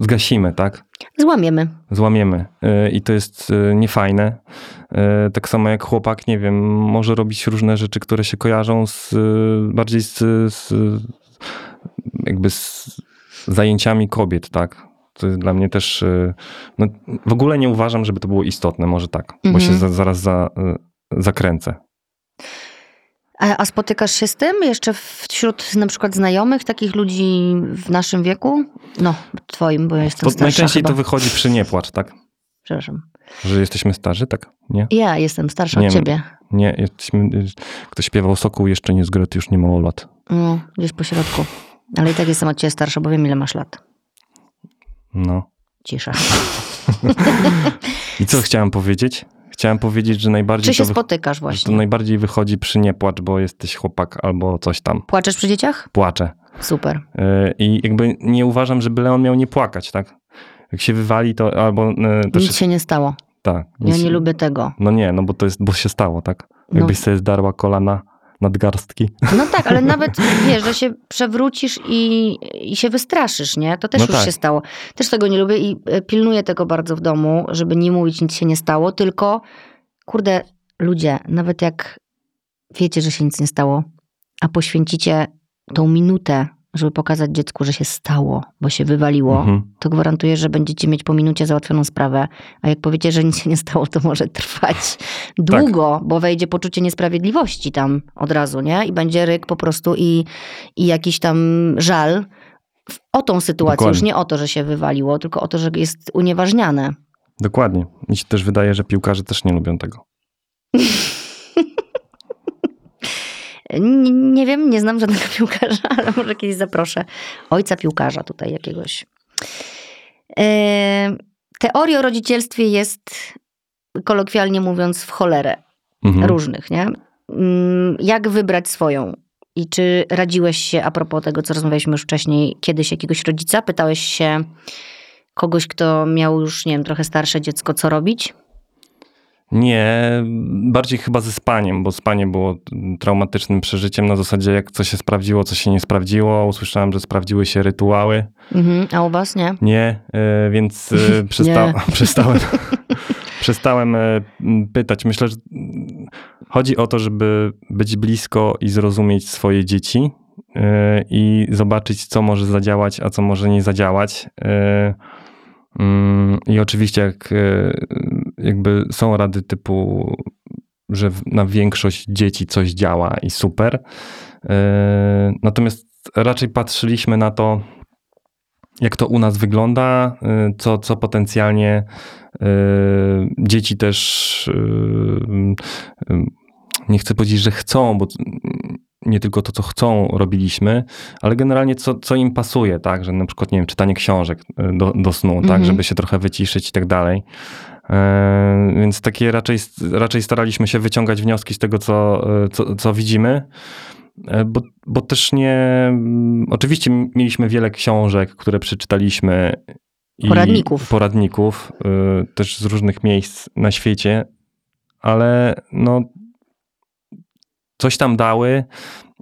zgasimy, tak? Złamiemy. Złamiemy. Y, I to jest y, niefajne. Y, tak samo jak chłopak, nie wiem, może robić różne rzeczy, które się kojarzą z bardziej z, z jakby z zajęciami kobiet, tak? To jest dla mnie też. No, w ogóle nie uważam, żeby to było istotne, może tak, mhm. bo się mhm. za, zaraz za, zakręcę. A, a, spotykasz się z tym jeszcze wśród na przykład znajomych, takich ludzi w naszym wieku? No, twoim, bo ja jestem to starsza Najczęściej chyba. to wychodzi przy niepłacz, tak? Przepraszam. Że jesteśmy starzy, tak? Nie? Ja jestem starsza nie, od ciebie. Nie, jesteśmy, ktoś śpiewał Sokół jeszcze nie zgrot, już nie mało lat. No, gdzieś po środku. Ale i tak jestem od ciebie starsza, bo wiem ile masz lat. No. Cisza. [LAUGHS] I co chciałem powiedzieć? Chciałem powiedzieć, że najbardziej. Czy się spotykasz właśnie? To najbardziej wychodzi przy nie płacz, bo jesteś chłopak albo coś tam. Płaczesz przy dzieciach? Płaczę. Super. Y, I jakby nie uważam, żeby Leon miał nie płakać, tak? Jak się wywali, to albo. Y, to nic się nie stało. Tak. Ja nie lubię tego. No nie, no bo to jest, bo się stało, tak? No. Jakbyś no. sobie zdarła kolana nadgarstki. No tak, ale [LAUGHS] nawet wiesz, że się przewrócisz i, i się wystraszysz, nie? To też no już tak. się stało. Też tego nie lubię i e, pilnuję tego bardzo w domu, żeby nie mówić, nic się nie stało, tylko kurde, ludzie, nawet jak wiecie, że się nic nie stało, a poświęcicie tą minutę żeby pokazać dziecku, że się stało, bo się wywaliło, mhm. to gwarantuję, że będziecie mieć po minucie załatwioną sprawę. A jak powiecie, że nic się nie stało, to może trwać długo, tak. bo wejdzie poczucie niesprawiedliwości tam od razu, nie? I będzie ryk po prostu i, i jakiś tam żal o tą sytuację. Dokładnie. Już nie o to, że się wywaliło, tylko o to, że jest unieważniane. Dokładnie. Mi się też wydaje, że piłkarze też nie lubią tego. [LAUGHS] Nie, nie wiem, nie znam żadnego [LAUGHS] piłkarza, ale może kiedyś zaproszę ojca piłkarza tutaj jakiegoś. E, teoria o rodzicielstwie jest, kolokwialnie mówiąc, w cholerę mhm. różnych, nie? Mm, jak wybrać swoją? I czy radziłeś się, a propos tego, co rozmawialiśmy już wcześniej, kiedyś jakiegoś rodzica? Pytałeś się kogoś, kto miał już, nie wiem, trochę starsze dziecko, co robić? Nie, bardziej chyba ze spaniem, bo spanie było traumatycznym przeżyciem na zasadzie jak co się sprawdziło, co się nie sprawdziło. Usłyszałem, że sprawdziły się rytuały. Mhm, a u was nie? Nie, e, więc e, [LAUGHS] przesta nie. [LAUGHS] przestałem, [LAUGHS] przestałem e, pytać. Myślę, że chodzi o to, żeby być blisko i zrozumieć swoje dzieci i zobaczyć, co może zadziałać, a co może nie zadziałać. I oczywiście, jak e, jakby są rady typu, że na większość dzieci coś działa i super. E, natomiast raczej patrzyliśmy na to, jak to u nas wygląda, e, co, co potencjalnie dzieci też nie chcę powiedzieć, że chcą, bo nie tylko to, co chcą, robiliśmy, ale generalnie co, co im pasuje, tak, że na przykład, nie wiem, czytanie książek e, do, do snu, tak, mhm. żeby się trochę wyciszyć i tak dalej. E, więc takie raczej, raczej staraliśmy się wyciągać wnioski z tego, co, e, co, co widzimy. Bo, bo też nie. Oczywiście mieliśmy wiele książek, które przeczytaliśmy. Poradników. Poradników, też z różnych miejsc na świecie, ale no, coś tam dały,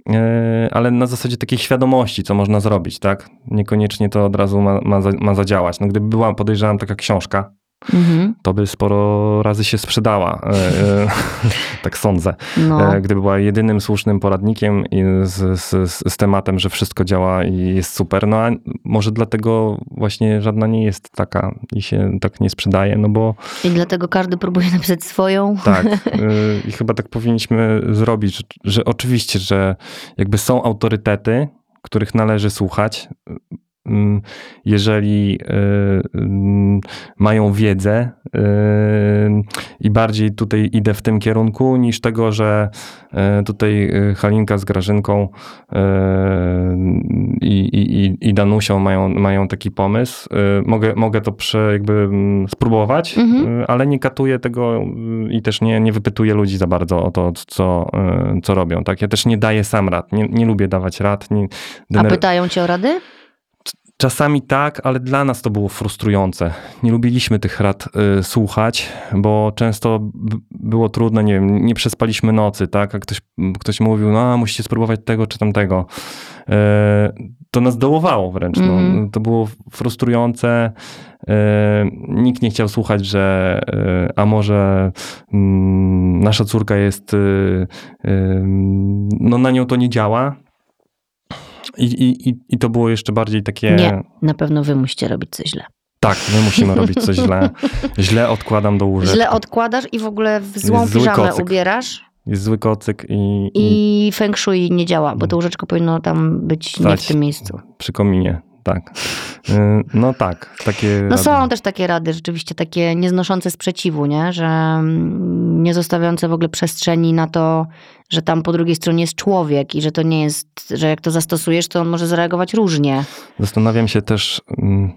e, ale na zasadzie takiej świadomości, co można zrobić, tak? Niekoniecznie to od razu ma, ma, ma zadziałać. No, gdyby była, podejrzewam, taka książka, mhm. to by sporo razy się sprzedała. E, e, [LAUGHS] tak sądzę. No. E, gdyby była jedynym słusznym poradnikiem z, z, z, tematem, że wszystko działa i jest super. No a może dlatego właśnie żadna nie jest taka i się tak nie sprzedaje, no bo... I dlatego każdy próbuje napisać swoją. Tak. [LAUGHS] I chyba tak powinniśmy zrobić, że, że oczywiście, że jakby są autorytety, których należy słuchać, jeżeli y, mm, mają wiedzę y, i bardziej tutaj idę w tym kierunku niż tego, że y, tutaj Halinka z Grażynką i, i, i Danusią mają, mają taki pomysł. Mogę, mogę to prze, jakby mm, spróbować, mhm. ale nie katuję tego i też nie, nie wypytuję ludzi za bardzo o to, co, co robią. Tak? Ja też nie daję sam rad. Nie, nie lubię dawać rad. Nie, A pytają cię o rady? Czasami tak, ale dla nas to było frustrujące. Nie lubiliśmy tych rad y, słuchać, bo często było trudno, nie wiem, nie przespaliśmy nocy, tak? A ktoś, ktoś mówił, no musicie spróbować tego czy tamtego. Y, to nas dołowało wręcz. Mm. No. Mhm. To było frustrujące. Y, nikt nie chciał słuchać, że y, a może mm, nasza córka jest, y, no na nią to nie działa, i, i, I to było jeszcze bardziej takie. Nie, na pewno wy musicie robić coś źle. Tak, my musimy robić coś źle. [LAUGHS] Źle odkładam do łóżka. Źle odkładasz i w ogóle w złą piżamę kocyk. ubierasz. Jest zły kocyk i... I, i feng shui nie działa, bo to łóżeczko powinno tam być nie w tym miejscu. Przy kominie tak. Y, no tak, takie. No są też takie rady, rzeczywiście takie nieznoszące sprzeciwu, nie? Że mm, nie zostawiające w ogóle przestrzeni na to, że tam po drugiej stronie jest człowiek i że to nie jest, że jak to zastosujesz, to on może zareagować różnie. Zastanawiam się też, mm,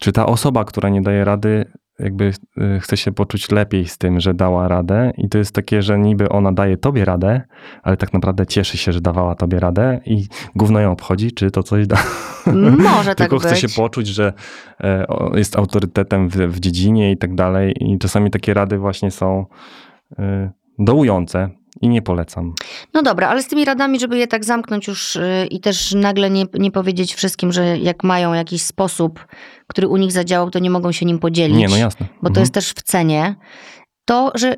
czy ta osoba, która nie daje rady, jakby y, chce się poczuć lepiej z tym, że dała radę i to jest takie, że niby ona daje tobie radę, ale tak naprawdę cieszy się, że dawała tobie radę i gówno ją obchodzi, czy to coś da. Może [LAUGHS] tak Tylko chce być. się poczuć, że e, jest autorytetem w, w dziedzinie i tak dalej i czasami takie rady właśnie są y, dołujące i nie polecam. No dobra, ale z tymi radami, żeby je tak zamknąć już yy, i też nagle nie, nie powiedzieć wszystkim, że jak mają jakiś sposób, który u nich zadziałał, to nie mogą się nim podzielić. Nie, no jasne. Bo mhm. to jest też w cenie. To, że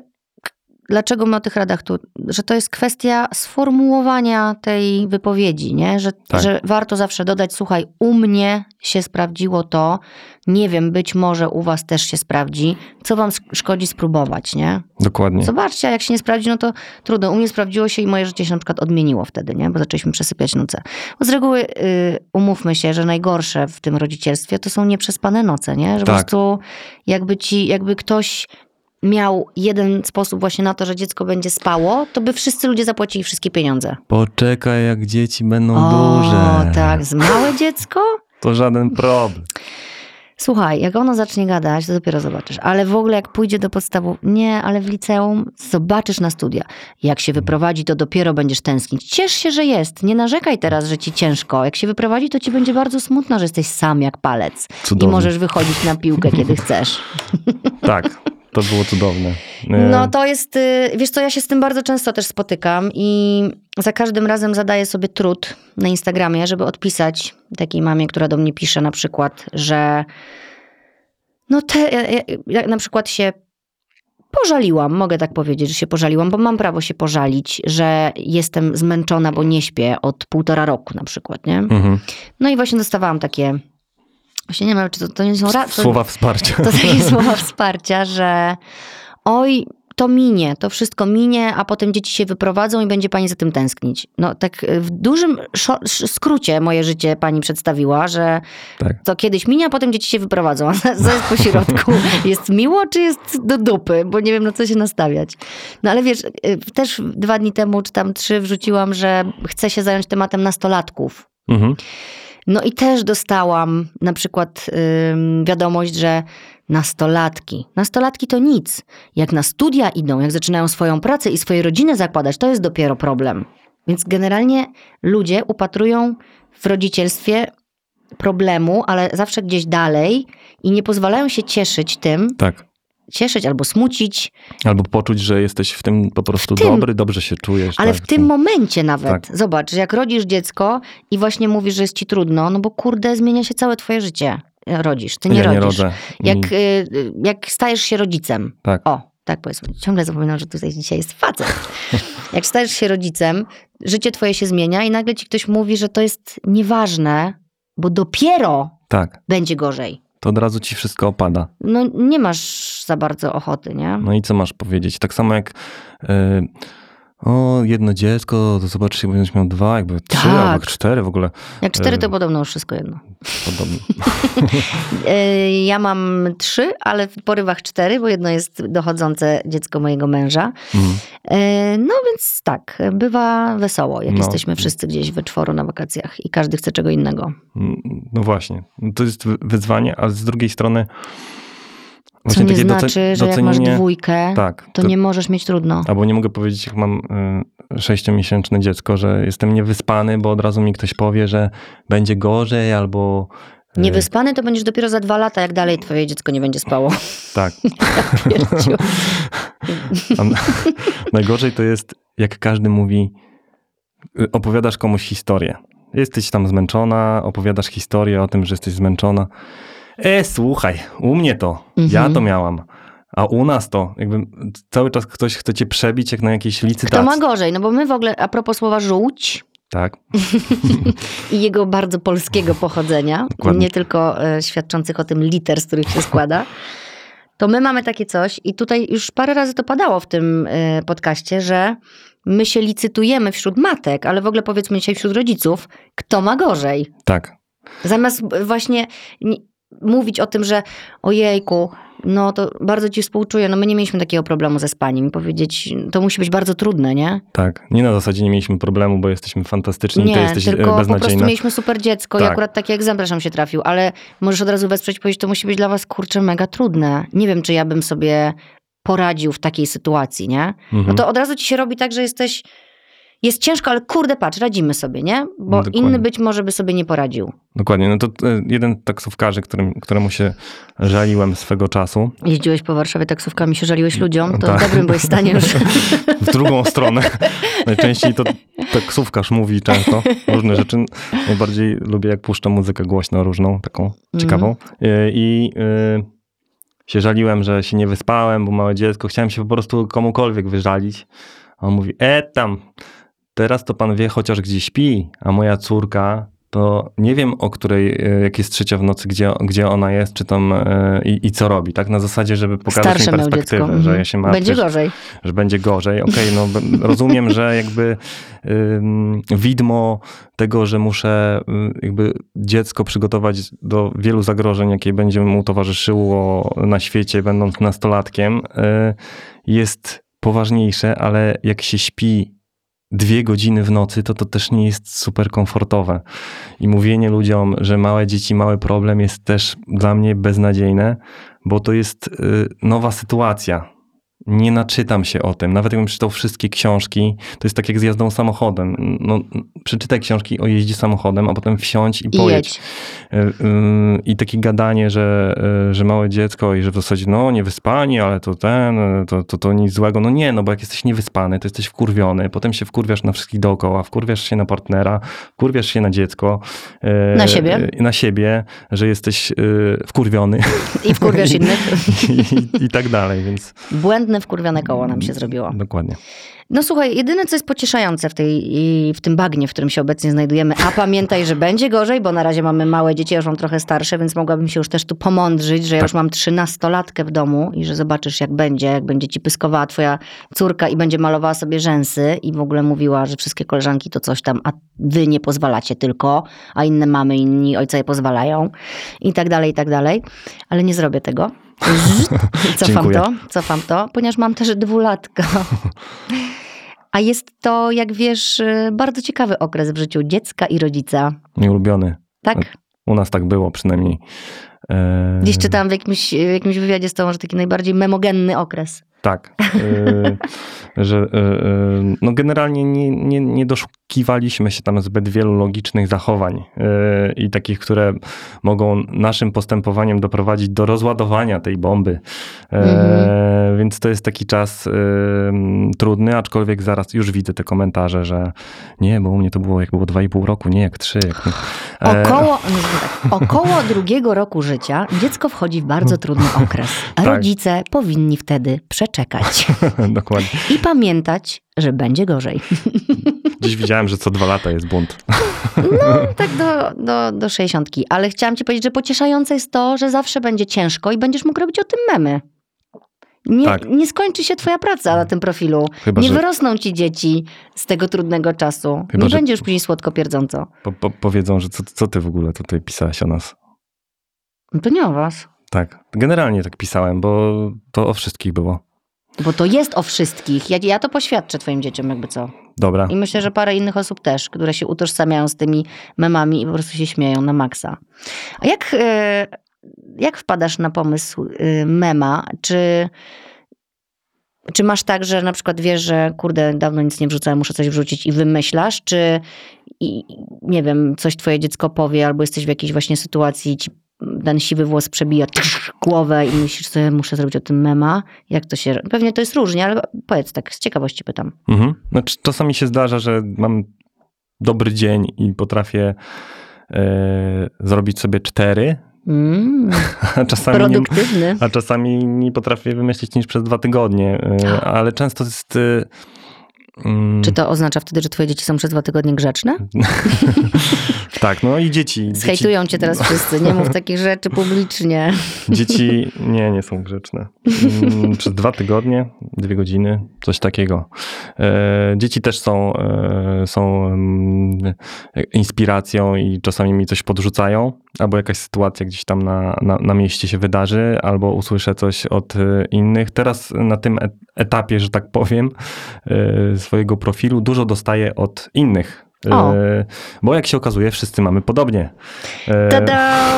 dlaczego my o tych radach tu, że to jest kwestia sformułowania tej wypowiedzi, nie? Że, tak. że warto zawsze dodać, słuchaj, u mnie się sprawdziło to, nie wiem, być może u was też się sprawdzi, co wam szkodzi spróbować, nie? Dokładnie. Zobaczcie, jak się nie sprawdzi, no to trudno. U mnie sprawdziło się i moje życie się na przykład odmieniło wtedy, nie? Bo zaczęliśmy przesypiać noce. Bo z reguły yy, umówmy się, że najgorsze w tym rodzicielstwie to są nieprzespane noce, nie? Że tak. po prostu jakby ci, jakby ktoś miał jeden sposób właśnie na to, że dziecko będzie spało, to by wszyscy ludzie zapłacili wszystkie pieniądze. Poczekaj, jak dzieci będą o, duże. O, tak, z małe dziecko? To żaden problem. Słuchaj, jak ono zacznie gadać, to dopiero zobaczysz. Ale w ogóle jak pójdzie do podstawu, nie, ale w liceum zobaczysz na studia. Jak się wyprowadzi, to dopiero będziesz tęsknić. Ciesz się, że jest. Nie narzekaj teraz, że ci ciężko. Jak się wyprowadzi, to ci będzie bardzo smutno, że jesteś sam jak palec. Cudownie. I możesz wychodzić na piłkę, kiedy chcesz. Tak. [LAUGHS] To było cudowne. No to jest, y, wiesz co, ja się z tym bardzo często też spotykam i za każdym razem zadaję sobie trud na Instagramie, żeby odpisać takiej mamie, która do mnie pisze na przykład, że no te, ja, ja na przykład się pożaliłam, mogę tak powiedzieć, że się pożaliłam, bo mam prawo się pożalić, że jestem zmęczona, bo nie śpię od półtora roku na przykład, nie? Mhm. No i właśnie dostawałam takie Właśnie nie wiem, czy to, to nie są ra- to, Słowa wsparcia. [LAUGHS] To takie [LAUGHS] słowa wsparcia, że oj, to minie, to wszystko minie, a potem dzieci się wyprowadzą i będzie pani za tym tęsknić. No tak w dużym skrócie moje życie pani przedstawiła, że tak. to kiedyś minie, a potem dzieci się wyprowadzą. A co jest po środku? [LAUGHS] Jest miło, czy jest do dupy? Bo nie wiem, na co się nastawiać. No ale wiesz, y, też dwa dni temu, czy tam trzy, wrzuciłam, że chcę się zająć tematem nastolatków. Mhm. No i też dostałam na przykład wiadomość, że nastolatki. Nastolatki to nic. Jak na studia idą, jak zaczynają swoją pracę i swoje rodziny zakładać, to jest dopiero problem. Więc generalnie ludzie upatrują w rodzicielstwie problemu, ale zawsze gdzieś dalej i nie pozwalają się cieszyć tym, tak cieszyć albo smucić. Albo poczuć, że jesteś w tym po prostu tym, dobry, dobrze się czujesz. Ale tak, w tym to... momencie nawet. Tak. Zobacz, jak rodzisz dziecko i właśnie mówisz, że jest ci trudno, no bo kurde, zmienia się całe twoje życie. Rodzisz, ty nie ja rodzisz. Nie rodzę. Jak, y, jak stajesz się rodzicem. Tak. O, tak powiedzmy. Ciągle zapominam, że tutaj dzisiaj jest facet. [LAUGHS] jak stajesz się rodzicem, życie twoje się zmienia i nagle ci ktoś mówi, że to jest nieważne, bo dopiero tak. będzie gorzej to od razu ci wszystko opada. No nie masz za bardzo ochoty, nie? No i co masz powiedzieć? Tak samo jak yy, o, jedno dziecko, to zobaczysz, jak będziesz miał dwa, jakby trzy, tak. albo cztery w ogóle. Jak cztery, to podobno już wszystko jedno. Podobno. [LAUGHS] E, ja mam trzy, ale w porywach cztery, bo jedno jest dochodzące dziecko mojego męża. Mhm. E, no więc tak, bywa wesoło, jak no. jesteśmy wszyscy gdzieś we czworo na wakacjach i każdy chce czego innego. No właśnie, to jest wyzwanie, ale z drugiej strony Co nie znaczy, że jak masz dwójkę, Tak. to nie możesz mieć trudno. Albo nie mogę powiedzieć, jak mam y, sześciomiesięczne dziecko, że jestem niewyspany, bo od razu mi ktoś powie, że będzie gorzej, albo... y, Niewyspany to będziesz dopiero za dwa lata, jak dalej twoje dziecko nie będzie spało. [LAUGHS] Tak. [LAUGHS] [LAUGHS] Najgorzej to jest, jak każdy mówi, y, opowiadasz komuś historię. Jesteś tam zmęczona, opowiadasz historię o tym, że jesteś zmęczona. E, słuchaj, u mnie to, ja Mhm. to miałam. A u nas to, jakby cały czas ktoś chce cię przebić jak na jakiejś Kto licytacji. ma gorzej? No bo my w ogóle, a propos słowa żółć Tak, [LAUGHS] i jego bardzo polskiego pochodzenia, Dokładnie. nie tylko e, świadczących o tym liter, z których się składa, to my mamy takie coś i tutaj już parę razy to padało w tym e, podcaście, że my się licytujemy wśród matek, ale w ogóle powiedzmy dzisiaj wśród rodziców, kto ma gorzej. tak. Zamiast właśnie ni- mówić o tym, że ojejku, no to bardzo ci współczuję, no my nie mieliśmy takiego problemu ze spaniem. I powiedzieć, to musi być bardzo trudne, nie? Tak, nie na zasadzie nie mieliśmy problemu, bo jesteśmy fantastyczni i ty Nie, jesteś e, tylko po prostu beznadziejna. mieliśmy super dziecko i Tak. akurat taki egzemplarz nam się trafił, ale możesz od razu wesprzeć i powiedzieć, to musi być dla was, kurczę, mega trudne. Nie wiem, czy ja bym sobie poradził w takiej sytuacji, nie? No Mhm. to od razu ci się robi tak, że jesteś, jest ciężko, ale kurde, patrz, radzimy sobie, nie? Bo inny być może by sobie nie poradził. Dokładnie, no to e, jeden taksówkarzy, którym, któremu się żaliłem swego czasu, Jeździłeś po Warszawie taksówkami, się żaliłeś ludziom, to Tak. w dobrym byłeś stanie już. [LAUGHS] w drugą stronę. Najczęściej to taksówkarz mówi często różne rzeczy. Najbardziej lubię, jak puszczę muzykę głośno, różną, taką ciekawą. E, I e, się żaliłem, że się nie wyspałem, bo małe dziecko. Chciałem się po prostu komukolwiek wyżalić. A on mówi, e tam, teraz to pan wie chociaż gdzie śpi, a moja córka to nie wiem o której, e, jak jest trzecia w nocy, gdzie, gdzie ona jest, czy tam e, i, i co robi, tak? Na zasadzie, żeby pokazać Starsze mi perspektywę, dziecko. że mhm. ja się martwię, Będzie że- gorzej. że będzie gorzej. Okej, no b- rozumiem, że jakby ym, widmo tego, że muszę y, jakby dziecko przygotować do wielu zagrożeń, jakie będzie mu towarzyszyło na świecie, będąc nastolatkiem, y, jest poważniejsze, ale jak się śpi dwie godziny w nocy, to to też nie jest super komfortowe. I mówienie ludziom, że małe dzieci, mały problem jest też dla mnie beznadziejne, bo to jest y, nowa sytuacja. Nie naczytam się o tym. Nawet jakbym czytał wszystkie książki, to jest tak jak z jazdą samochodem. No, przeczytaj książki o jeździe samochodem, a potem wsiądź i I pojedź. jedź. Y, y, I takie gadanie, że, y, że małe dziecko i że w zasadzie no niewyspani, ale to ten, to, to, to nic złego. No nie, no bo jak jesteś niewyspany, to jesteś wkurwiony, potem się wkurwiasz na wszystkich dookoła, wkurwiasz się na partnera, wkurwiasz się na dziecko. Na siebie. Na siebie, że jesteś wkurwiony I wkurwiasz [LAUGHS] innych. i, i tak dalej, więc Błędne, wkurwione koło nam się zrobiło. dokładnie. No słuchaj, jedyne co jest pocieszające w, tej, w tym bagnie, w którym się obecnie znajdujemy, a pamiętaj, że będzie gorzej, bo na razie mamy małe dzieci, ja już mam trochę starsze, więc mogłabym się już też tu pomądrzyć, że ja Tak. już mam trzynastolatkę w domu i że zobaczysz jak będzie, jak będzie ci pyskowała twoja córka i będzie malowała sobie rzęsy i w ogóle mówiła, że wszystkie koleżanki to coś tam, a wy nie pozwalacie tylko, a inne mamy, inni ojca je pozwalają i tak dalej, i tak dalej. Ale nie zrobię tego. Cofam to, cofam to, ponieważ mam też dwulatka. A jest to, jak wiesz, y, bardzo ciekawy okres w życiu dziecka i rodzica. Nieulubiony. Tak? U nas tak było przynajmniej. E, Gdzieś czytałam w jakimś, w jakimś wywiadzie z tobą, że taki najbardziej memogenny okres. Tak. [LAUGHS] e, że e, e, no generalnie nie, nie, nie doszukiwaliśmy się tam zbyt wielu logicznych zachowań i takich, które mogą naszym postępowaniem doprowadzić do rozładowania tej bomby. Mhm. Więc to jest taki czas trudny, aczkolwiek zaraz już widzę te komentarze, że nie, bo u mnie to było jak było 2,5 roku, nie jak 3. Jak... Około, [LAUGHS] no, tak, około drugiego roku życia dziecko wchodzi w bardzo trudny okres. Tak. rodzice powinni wtedy [LAUGHS] Dokładnie. i pamiętać, że będzie gorzej. [LAUGHS] Dziś widziałem, że co dwa lata jest bunt. No, tak do, do, do 60. Ale chciałam ci powiedzieć, że pocieszające jest to, że zawsze będzie ciężko i będziesz mógł robić o tym memy. Nie, Tak. nie skończy się twoja praca na tym profilu. Chyba, nie że- wyrosną ci dzieci z tego trudnego czasu. Chyba, nie że- będzie już później słodko pierdząco. Po, po, powiedzą, że co, co ty w ogóle tutaj pisałeś o nas. No to nie o was. Tak, generalnie tak pisałem, bo to o wszystkich było. Bo to jest o wszystkich. Ja, ja to poświadczę twoim dzieciom, jakby co. Dobra, I myślę, że parę innych osób też, które się utożsamiają z tymi memami i po prostu się śmieją na maksa. A jak, e, jak wpadasz na pomysł y, mema? Czy, czy masz tak, że na przykład wiesz, że kurde, dawno nic nie wrzucałem, muszę coś wrzucić i wymyślasz? Czy i, nie wiem, coś twoje dziecko powie, albo jesteś w jakiejś właśnie sytuacji ci ten siwy włos przebija głowę i myślisz sobie, muszę zrobić o tym mema. Jak to się... Pewnie to jest różnie, ale powiedz tak, z ciekawości pytam. Mhm. Znaczy, czasami się zdarza, że mam dobry dzień i potrafię e, zrobić sobie cztery. Mm, [LAUGHS] a, czasami produktywny. Nie, a czasami nie potrafię wymyślić niż przez dwa tygodnie. E, [GASPS] ale często jest e, Mm. Czy to oznacza wtedy, że twoje dzieci są przez dwa tygodnie grzeczne? [LAUGHS] tak, no i dzieci. Zhejtują dzieci... cię teraz wszyscy, nie mów [LAUGHS] takich rzeczy publicznie. dzieci nie, nie są grzeczne. Mm, przez dwa tygodnie, dwie godziny, coś takiego. E, dzieci też są, e, są mm, inspiracją i czasami mi coś podrzucają, albo jakaś sytuacja gdzieś tam na, na, na mieście się wydarzy, albo usłyszę coś od e, innych. Teraz na tym etapie, że tak powiem, swojego profilu dużo dostaję od innych. O. E, bo jak się okazuje, wszyscy mamy podobnie. E, Tada! [LAUGHS]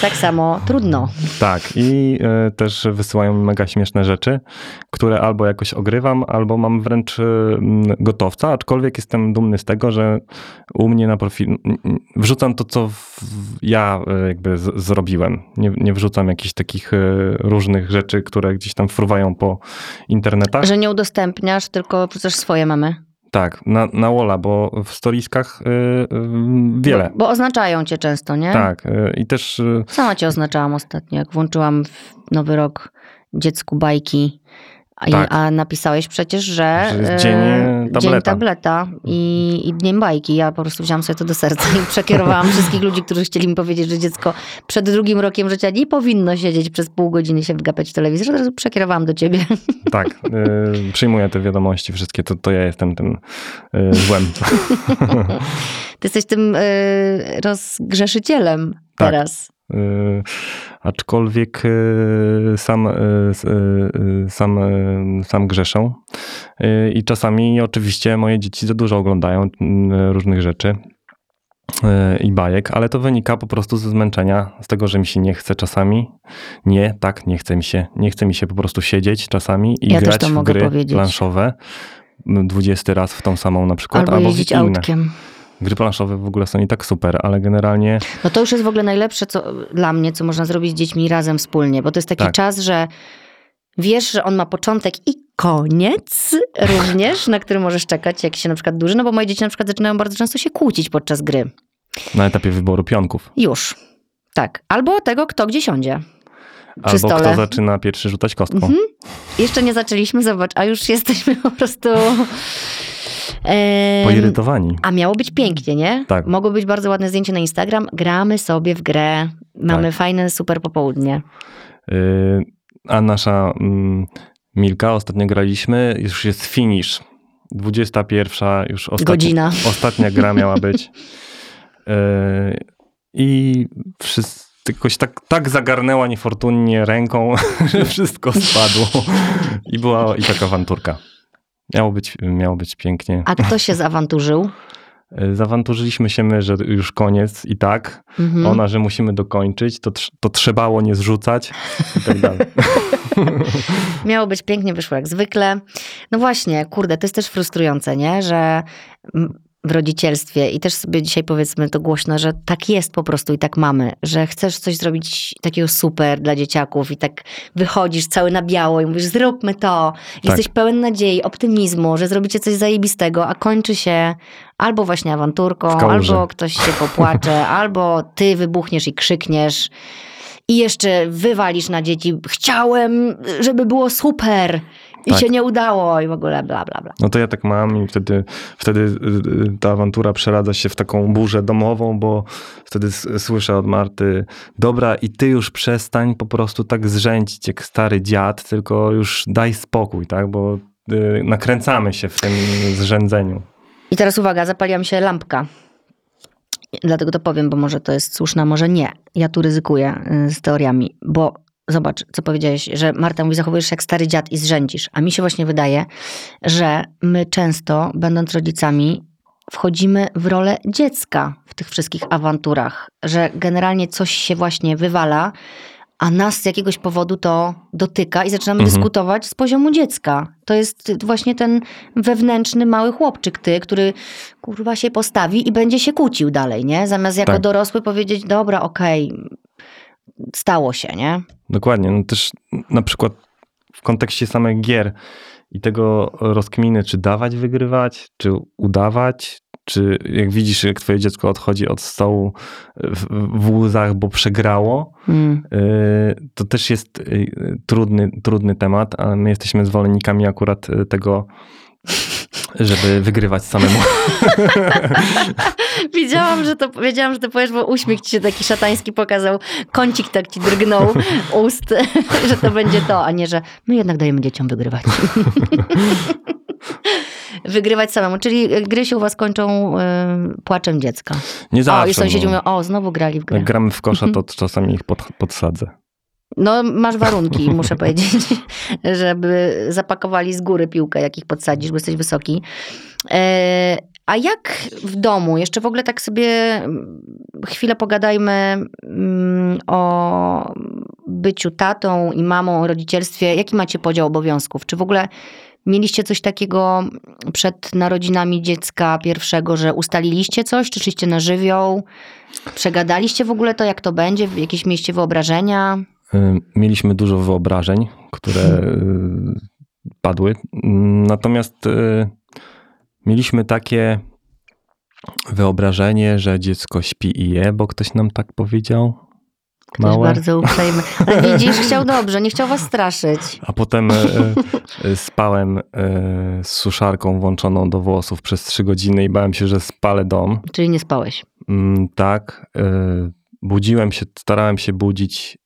Tak samo, trudno. Tak, i e, też wysyłają mega śmieszne rzeczy, które albo jakoś ogrywam, albo mam wręcz gotowca, aczkolwiek jestem dumny z tego, że u mnie na profil wrzucam to, co ja jakby zrobiłem. Nie, nie wrzucam jakichś takich różnych rzeczy, które gdzieś tam fruwają po internetach. Że nie udostępniasz, tylko wrzucasz swoje mamy. Tak, na, na Wola, bo w storiskach y, y, wiele. Bo, bo, oznaczają cię często, nie? Tak, y, i też... Sama cię oznaczałam ostatnio, jak włączyłam w Nowy Rok dziecku bajki tak. a napisałeś przecież, że, że jest dzień tableta, dzień tableta i, i dniem bajki. Ja po prostu wziąłam sobie to do serca i przekierowałam wszystkich ludzi, którzy chcieli mi powiedzieć, że dziecko przed drugim rokiem życia nie powinno siedzieć przez pół godziny się wgapać w telewizor. Przekierowałam do ciebie. [LAUGHS] Tak, y, przyjmuję te wiadomości wszystkie, to, to ja jestem tym y, złem. [LAUGHS] [LAUGHS] Ty jesteś tym y, rozgrzeszycielem tak. teraz. Y, aczkolwiek y, sam, y, sam, sam grzeszą. I czasami oczywiście moje dzieci za dużo oglądają różnych rzeczy i bajek, ale to wynika po prostu ze zmęczenia, z tego, że mi się nie chce czasami. Nie, tak, nie chce mi się. Nie chce mi się po prostu siedzieć czasami i ja grać w gry powiedzieć. planszowe. 20 raz w tą samą na przykład, albo, albo jeździć inne. Gry planszowe w ogóle są i tak super, ale generalnie. No to już jest w ogóle najlepsze co, dla mnie, co można zrobić z dziećmi razem wspólnie, bo to jest taki tak. czas, że wiesz, że on ma początek i koniec [LAUGHS] również, na który możesz czekać, jak się na przykład duży, no bo moje dzieci na przykład zaczynają bardzo często się kłócić podczas gry. Na etapie wyboru pionków. Już. Tak. Albo tego, kto gdzie siądzie. Albo stole. kto zaczyna pierwszy rzucać kostką. Mhm. Jeszcze nie zaczęliśmy, zobacz, a już jesteśmy po prostu [LAUGHS] Poirytowani. A miało być pięknie, nie? Tak. Mogło być bardzo ładne zdjęcie na Instagram. Gramy sobie w grę. Mamy tak. fajne, super popołudnie. Yy, a nasza mm, Milka, ostatnio graliśmy, już jest finish. 21, już ostatnia, Godzina. ostatnia gra miała być. Yy, [LAUGHS] I wszyscy jakoś tak, tak zagarnęła niefortunnie ręką, [LAUGHS] że wszystko spadło. I była i taka awanturka. Miało być, miało być pięknie. A kto się [LAUGHS] zawanturzył? Zawanturzyliśmy się my, że już koniec i tak. Mhm. Ona, że musimy dokończyć, to, to trzebało nie zrzucać i tak dalej. [LAUGHS] [LAUGHS] Miało być pięknie, wyszło jak zwykle. No właśnie, kurde, to jest też frustrujące, nie? Że w rodzicielstwie i też sobie dzisiaj powiedzmy to głośno, że tak jest po prostu i tak mamy, że chcesz coś zrobić takiego super dla dzieciaków i tak wychodzisz cały na biało i mówisz zróbmy to. Tak. Jesteś pełen nadziei, optymizmu, że zrobicie coś zajebistego, a kończy się albo właśnie awanturką, albo ktoś się popłacze, [LAUGHS] albo ty wybuchniesz i krzykniesz. I jeszcze wywalisz na dzieci. Chciałem, żeby było super i tak. się nie udało i w ogóle bla, bla, bla. No to ja tak mam i wtedy, wtedy y, y, ta awantura przeradza się w taką burzę domową, bo wtedy słyszę od Marty, dobra i ty już przestań po prostu tak zrzędzić jak stary dziad, tylko już daj spokój, tak, bo y, nakręcamy się w tym zrzędzeniu. I teraz uwaga, zapaliła mi się lampka. Dlatego to powiem, bo może to jest słuszne, może nie. Ja tu ryzykuję z teoriami, bo zobacz, co powiedziałeś, że Marta mówi, zachowujesz się jak stary dziad i zrzędzisz. A mi się właśnie wydaje, że my często, będąc rodzicami, wchodzimy w rolę dziecka w tych wszystkich awanturach, że generalnie coś się właśnie wywala, a nas z jakiegoś powodu to dotyka i zaczynamy Mhm. dyskutować z poziomu dziecka. To jest właśnie ten wewnętrzny mały chłopczyk ty, który kurwa się postawi i będzie się kłócił dalej, nie? Zamiast jako Tak. dorosły powiedzieć, dobra, okej, stało się, nie? Dokładnie. No też na przykład w kontekście samych gier i tego rozkminy, czy dawać wygrywać, czy udawać, czy jak widzisz, jak twoje dziecko odchodzi od stołu w, w łzach, bo przegrało, Mm. y, to też jest y, trudny, trudny temat, ale my jesteśmy zwolennikami akurat y, tego, żeby wygrywać samemu. [LAUGHS] Wiedziałam, że to, wiedziałam, że to powiesz, bo uśmiech ci się taki szatański pokazał, kącik tak ci drgnął [LAUGHS] ust, [LAUGHS] że to będzie to, a nie, że my jednak dajemy dzieciom wygrywać. wygrywać samemu, czyli gry się u was kończą y, płaczem dziecka. Nie zawsze. o, i sąsiedzi mówią, o, znowu grali w grę. jak gramy w kosza, to czasami ich pod, podsadzę. No, masz warunki, [LAUGHS] muszę powiedzieć, [LAUGHS] żeby zapakowali z góry piłkę, jak ich podsadzisz, bo jesteś wysoki. E, a jak w domu? Jeszcze w ogóle tak sobie mm, chwilę pogadajmy mm, o byciu tatą i mamą, o rodzicielstwie. Jaki macie podział obowiązków? Czy w ogóle mieliście coś takiego przed narodzinami dziecka pierwszego, że ustaliliście coś? Czy szliście na żywioł? Przegadaliście w ogóle to, jak to będzie? Jakieś mieliście wyobrażenia? Y, Mieliśmy dużo wyobrażeń, które [LAUGHS] y, padły. Natomiast y, mieliśmy takie wyobrażenie, że dziecko śpi i je, bo ktoś nam tak powiedział. Ktoś Małe. bardzo uprzejmy. Ale [LAUGHS] widzisz, chciał dobrze, nie chciał was straszyć. A potem spałem z suszarką włączoną do włosów przez trzy godziny i bałem się, że spalę dom. Czyli nie spałeś. Mm, tak. Budziłem się, starałem się budzić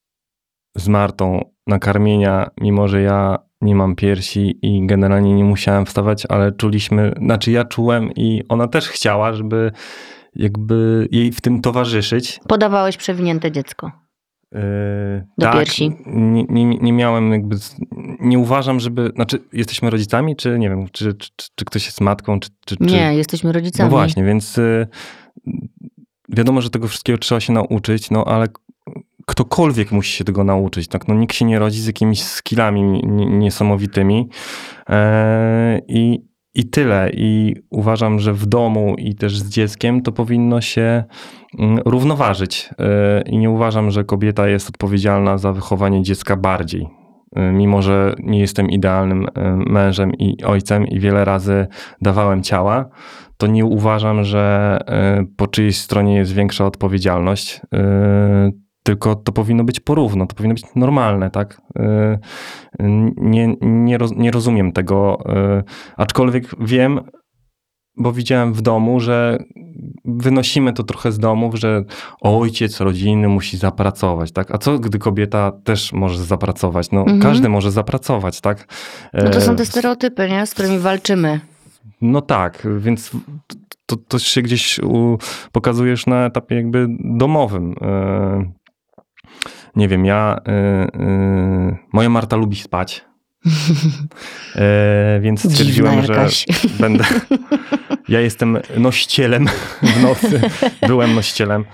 z Martą na karmienia, mimo że ja nie mam piersi i generalnie nie musiałem wstawać, ale czuliśmy, znaczy ja czułem i ona też chciała, żeby jakby jej w tym towarzyszyć. Podawałeś przewinięte dziecko. Yy, Do tak, piersi. Nie, nie, nie miałem jakby, nie uważam, żeby, znaczy jesteśmy rodzicami, czy nie wiem, czy, czy, czy, czy ktoś jest matką, czy, czy, czy Nie, jesteśmy rodzicami. no właśnie, więc y, wiadomo, że tego wszystkiego trzeba się nauczyć, no ale ktokolwiek musi się tego nauczyć, tak? No nikt się nie rodzi z jakimiś skillami ni- niesamowitymi e, i, i tyle. I uważam, że w domu i też z dzieckiem to powinno się mm, równoważyć. E, I nie uważam, że kobieta jest odpowiedzialna za wychowanie dziecka bardziej. E, Mimo, że nie jestem idealnym mężem i ojcem i wiele razy dawałem ciała, to nie uważam, że po czyjejś stronie jest większa odpowiedzialność. Tylko to powinno być porówno, to powinno być normalne, tak? E, Nie, nie, roz, nie rozumiem tego, e, aczkolwiek wiem, bo widziałem w domu, że wynosimy to trochę z domów, że ojciec rodziny musi zapracować, tak? A co gdy kobieta też może zapracować? No, Mhm. każdy może zapracować, tak? No to są te stereotypy, nie? z którymi walczymy. no tak, więc to, to się gdzieś u, pokazujesz na etapie jakby domowym. Nie wiem, ja, e, e, moja Marta lubi spać, [LAUGHS] E, więc stwierdziłem, że [LAUGHS] będę, ja jestem nosicielem w nocy, [LAUGHS] byłem nosicielem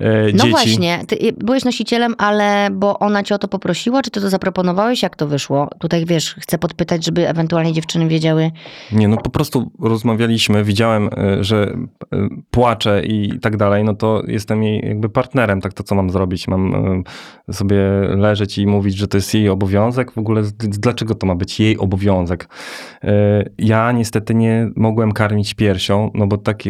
e, No dzieci. właśnie, ty byłeś nosicielem, ale bo ona cię o to poprosiła, czy ty to zaproponowałeś? Jak to wyszło? Tutaj wiesz, chcę podpytać, żeby ewentualnie dziewczyny wiedziały. Nie, no po prostu rozmawialiśmy, widziałem, e, że e, płacze i tak dalej, no to jestem jej jakby partnerem, tak to co mam zrobić? Mam sobie leżeć i mówić, że to jest jej obowiązek? W ogóle dlaczego to ma być jej obowiązek? Ja niestety nie mogłem karmić piersią, no bo tak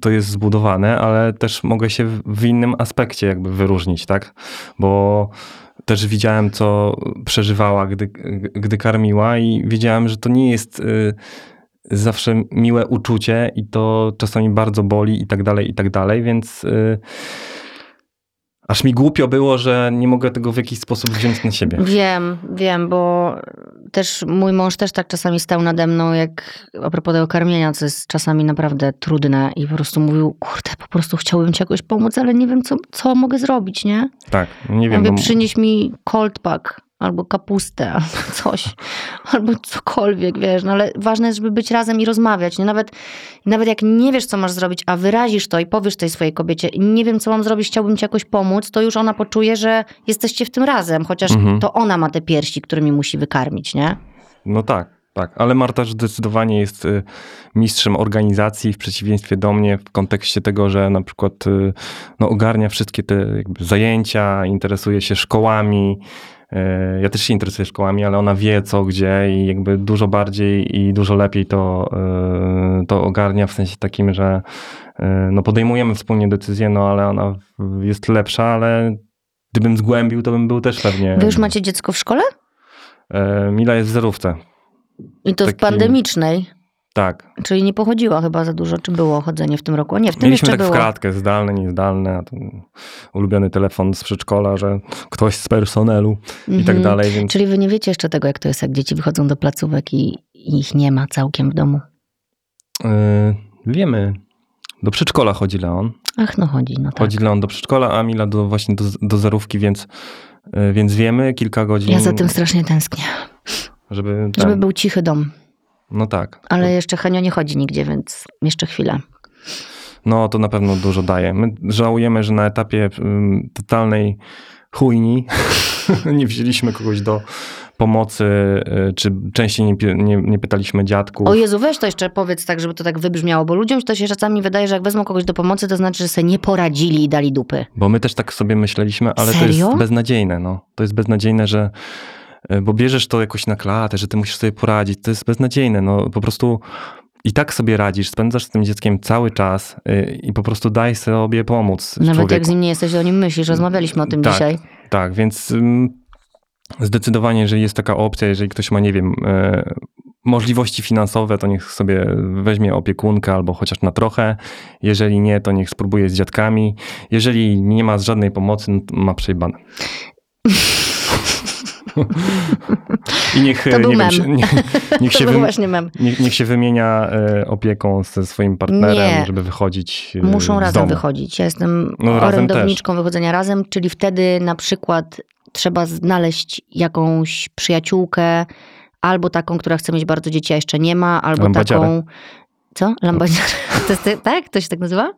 to jest zbudowane, ale też mogę się w- w innym aspekcie jakby wyróżnić, tak? Bo też widziałem, co przeżywała, gdy, gdy karmiła i wiedziałem, że to nie jest y, zawsze miłe uczucie i to czasami bardzo boli i tak dalej, i tak dalej, więc y, aż mi głupio było, że nie mogę tego w jakiś sposób wziąć na siebie. Wiem, wiem, bo też mój mąż też tak czasami stał nade mną, jak a propos tego karmienia, co jest czasami naprawdę trudne i po prostu mówił, kurde, po prostu chciałbym ci jakoś pomóc, ale nie wiem, co, co mogę zrobić, nie? Tak, nie wiem. mówię, bo- przynieś mi cold pack. Albo kapustę, [LAUGHS] albo coś, albo cokolwiek, wiesz, no ale ważne jest, żeby być razem i rozmawiać, nie? Nawet, nawet jak nie wiesz, co masz zrobić, a wyrazisz to i powiesz tej swojej kobiecie, nie wiem, co mam zrobić, chciałbym ci jakoś pomóc, to już ona poczuje, że jesteście w tym razem, chociaż Mhm. to ona ma te piersi, którymi musi wykarmić, nie? No tak, tak. Ale Marta zdecydowanie jest y, mistrzem organizacji w przeciwieństwie do mnie w kontekście tego, że na przykład y, no, ogarnia wszystkie te zajęcia, interesuje się szkołami. Y, Ja też się interesuję szkołami, ale ona wie co, gdzie i jakby dużo bardziej i dużo lepiej to, y, to ogarnia w sensie takim, że y, no podejmujemy wspólnie decyzje, no ale ona jest lepsza, ale gdybym zgłębił, to bym był też pewnie... Wy już macie dziecko w szkole? Mila jest w zerówce. I to w Taki- pandemicznej, Tak, czyli nie pochodziła chyba za dużo, czy było chodzenie w tym roku? A nie, w tym Mieliśmy jeszcze tak w było. kratkę, zdalne, niezdalne, ulubiony telefon z przedszkola, że ktoś z personelu i tak Mhm. dalej, więc Czyli wy nie wiecie jeszcze tego, jak to jest, jak dzieci wychodzą do placówek i i ich nie ma całkiem w domu. yy, wiemy. Do przedszkola chodzi Leon. Ach, no chodzi, no tak. Chodzi Leon do przedszkola, a Mila do, właśnie do, do zerówki, więc, yy, więc wiemy kilka godzin, Ja za tym strasznie tęsknię. żeby... Żeby był cichy dom. No tak. Ale jeszcze Henio nie chodzi nigdzie, więc jeszcze chwilę. No to na pewno dużo daje. My żałujemy, że na etapie totalnej chujni [LAUGHS] nie wzięliśmy kogoś do pomocy, y, czy częściej nie, nie, nie pytaliśmy dziadków. O Jezu, weź to jeszcze powiedz tak, żeby to tak wybrzmiało, bo ludziom to się czasami wydaje, że jak wezmą kogoś do pomocy, to znaczy, że sobie nie poradzili i dali dupy. Bo my też tak sobie myśleliśmy, ale to Serio? jest beznadziejne. No. To jest beznadziejne, że bo bierzesz to jakoś na klatę, że ty musisz sobie poradzić. To jest beznadziejne. No, po prostu i tak sobie radzisz, spędzasz z tym dzieckiem cały czas y, i po prostu daj sobie pomóc Nawet człowieku. jak z nim nie jesteś, o nim myślisz. Rozmawialiśmy o tym Tak. dzisiaj. Tak, więc zdecydowanie, jeżeli jest taka opcja, jeżeli ktoś ma, nie wiem, e, możliwości finansowe, to niech sobie weźmie opiekunkę albo chociaż na trochę. Jeżeli nie, to niech spróbuje z dziadkami. Jeżeli nie ma żadnej pomocy, no to ma przejebane. [LAUGHS] [LAUGHS] I niech, To był nie mem. wiem, nie, niech, [LAUGHS] To się był wym- właśnie mem. niech, niech się wymienia e, opieką ze swoim partnerem, Nie. żeby wychodzić e, Muszą razem domu. wychodzić. Ja jestem No, orędowniczką wychodzenia razem, czyli wtedy na przykład trzeba znaleźć jakąś przyjaciółkę, albo taką, która chce mieć bardzo dzieci, a jeszcze nie ma, albo Lambadziarę. taką... Co? Lambadziarę. [LAUGHS] To jest, tak? To się tak nazywa?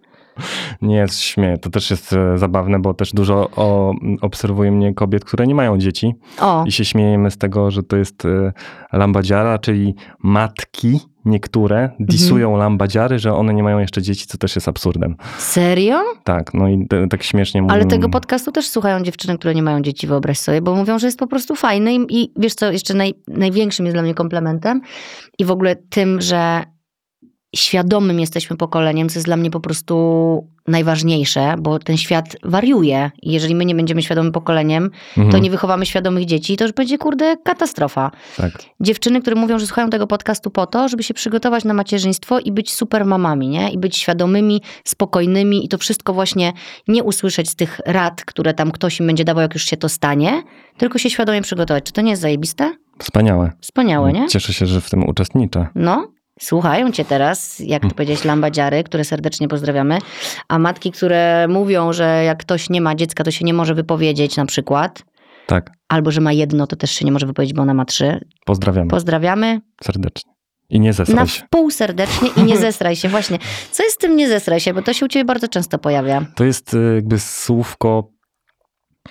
Nie, śmieję. To też jest e, zabawne, bo też dużo o, obserwuje mnie kobiet, które nie mają dzieci O, i się śmiejemy z tego, że to jest e, lambadziara, czyli matki niektóre disują Mhm. lambadziary, że one nie mają jeszcze dzieci, co też jest absurdem. serio? Tak, no i te, tak śmiesznie mówią. Ale tego podcastu też słuchają dziewczyny, które nie mają dzieci, wyobraź sobie, bo mówią, że jest po prostu fajny i, i wiesz co, jeszcze naj, największym jest dla mnie komplementem i w ogóle tym, że świadomym jesteśmy pokoleniem, co jest dla mnie po prostu najważniejsze, bo ten świat wariuje i jeżeli my nie będziemy świadomym pokoleniem, Mhm, to nie wychowamy świadomych dzieci, to już będzie, kurde, katastrofa. Tak. Dziewczyny, które mówią, że słuchają tego podcastu po to, żeby się przygotować na macierzyństwo i być super mamami, nie? I być świadomymi, spokojnymi i to wszystko właśnie nie usłyszeć z tych rad, które tam ktoś im będzie dawał, jak już się to stanie, tylko się świadomie przygotować. Czy to nie jest zajebiste? Wspaniałe. Wspaniałe, nie? Cieszę się, że w tym uczestniczę. No, słuchają cię teraz, jak ty powiedziałeś, lambadziary, które serdecznie pozdrawiamy, a matki, które mówią, że jak ktoś nie ma dziecka, to się nie może wypowiedzieć na przykład, Tak, albo że ma jedno, to też się nie może wypowiedzieć, bo ona ma trzy. pozdrawiam Pozdrawiamy. serdecznie. I nie Na zesraj się. wpół serdecznie i nie [LAUGHS] zesraj się. Właśnie. Co jest z tym nie zesraj się? Bo to się u ciebie bardzo często pojawia. To jest y, jakby słówko,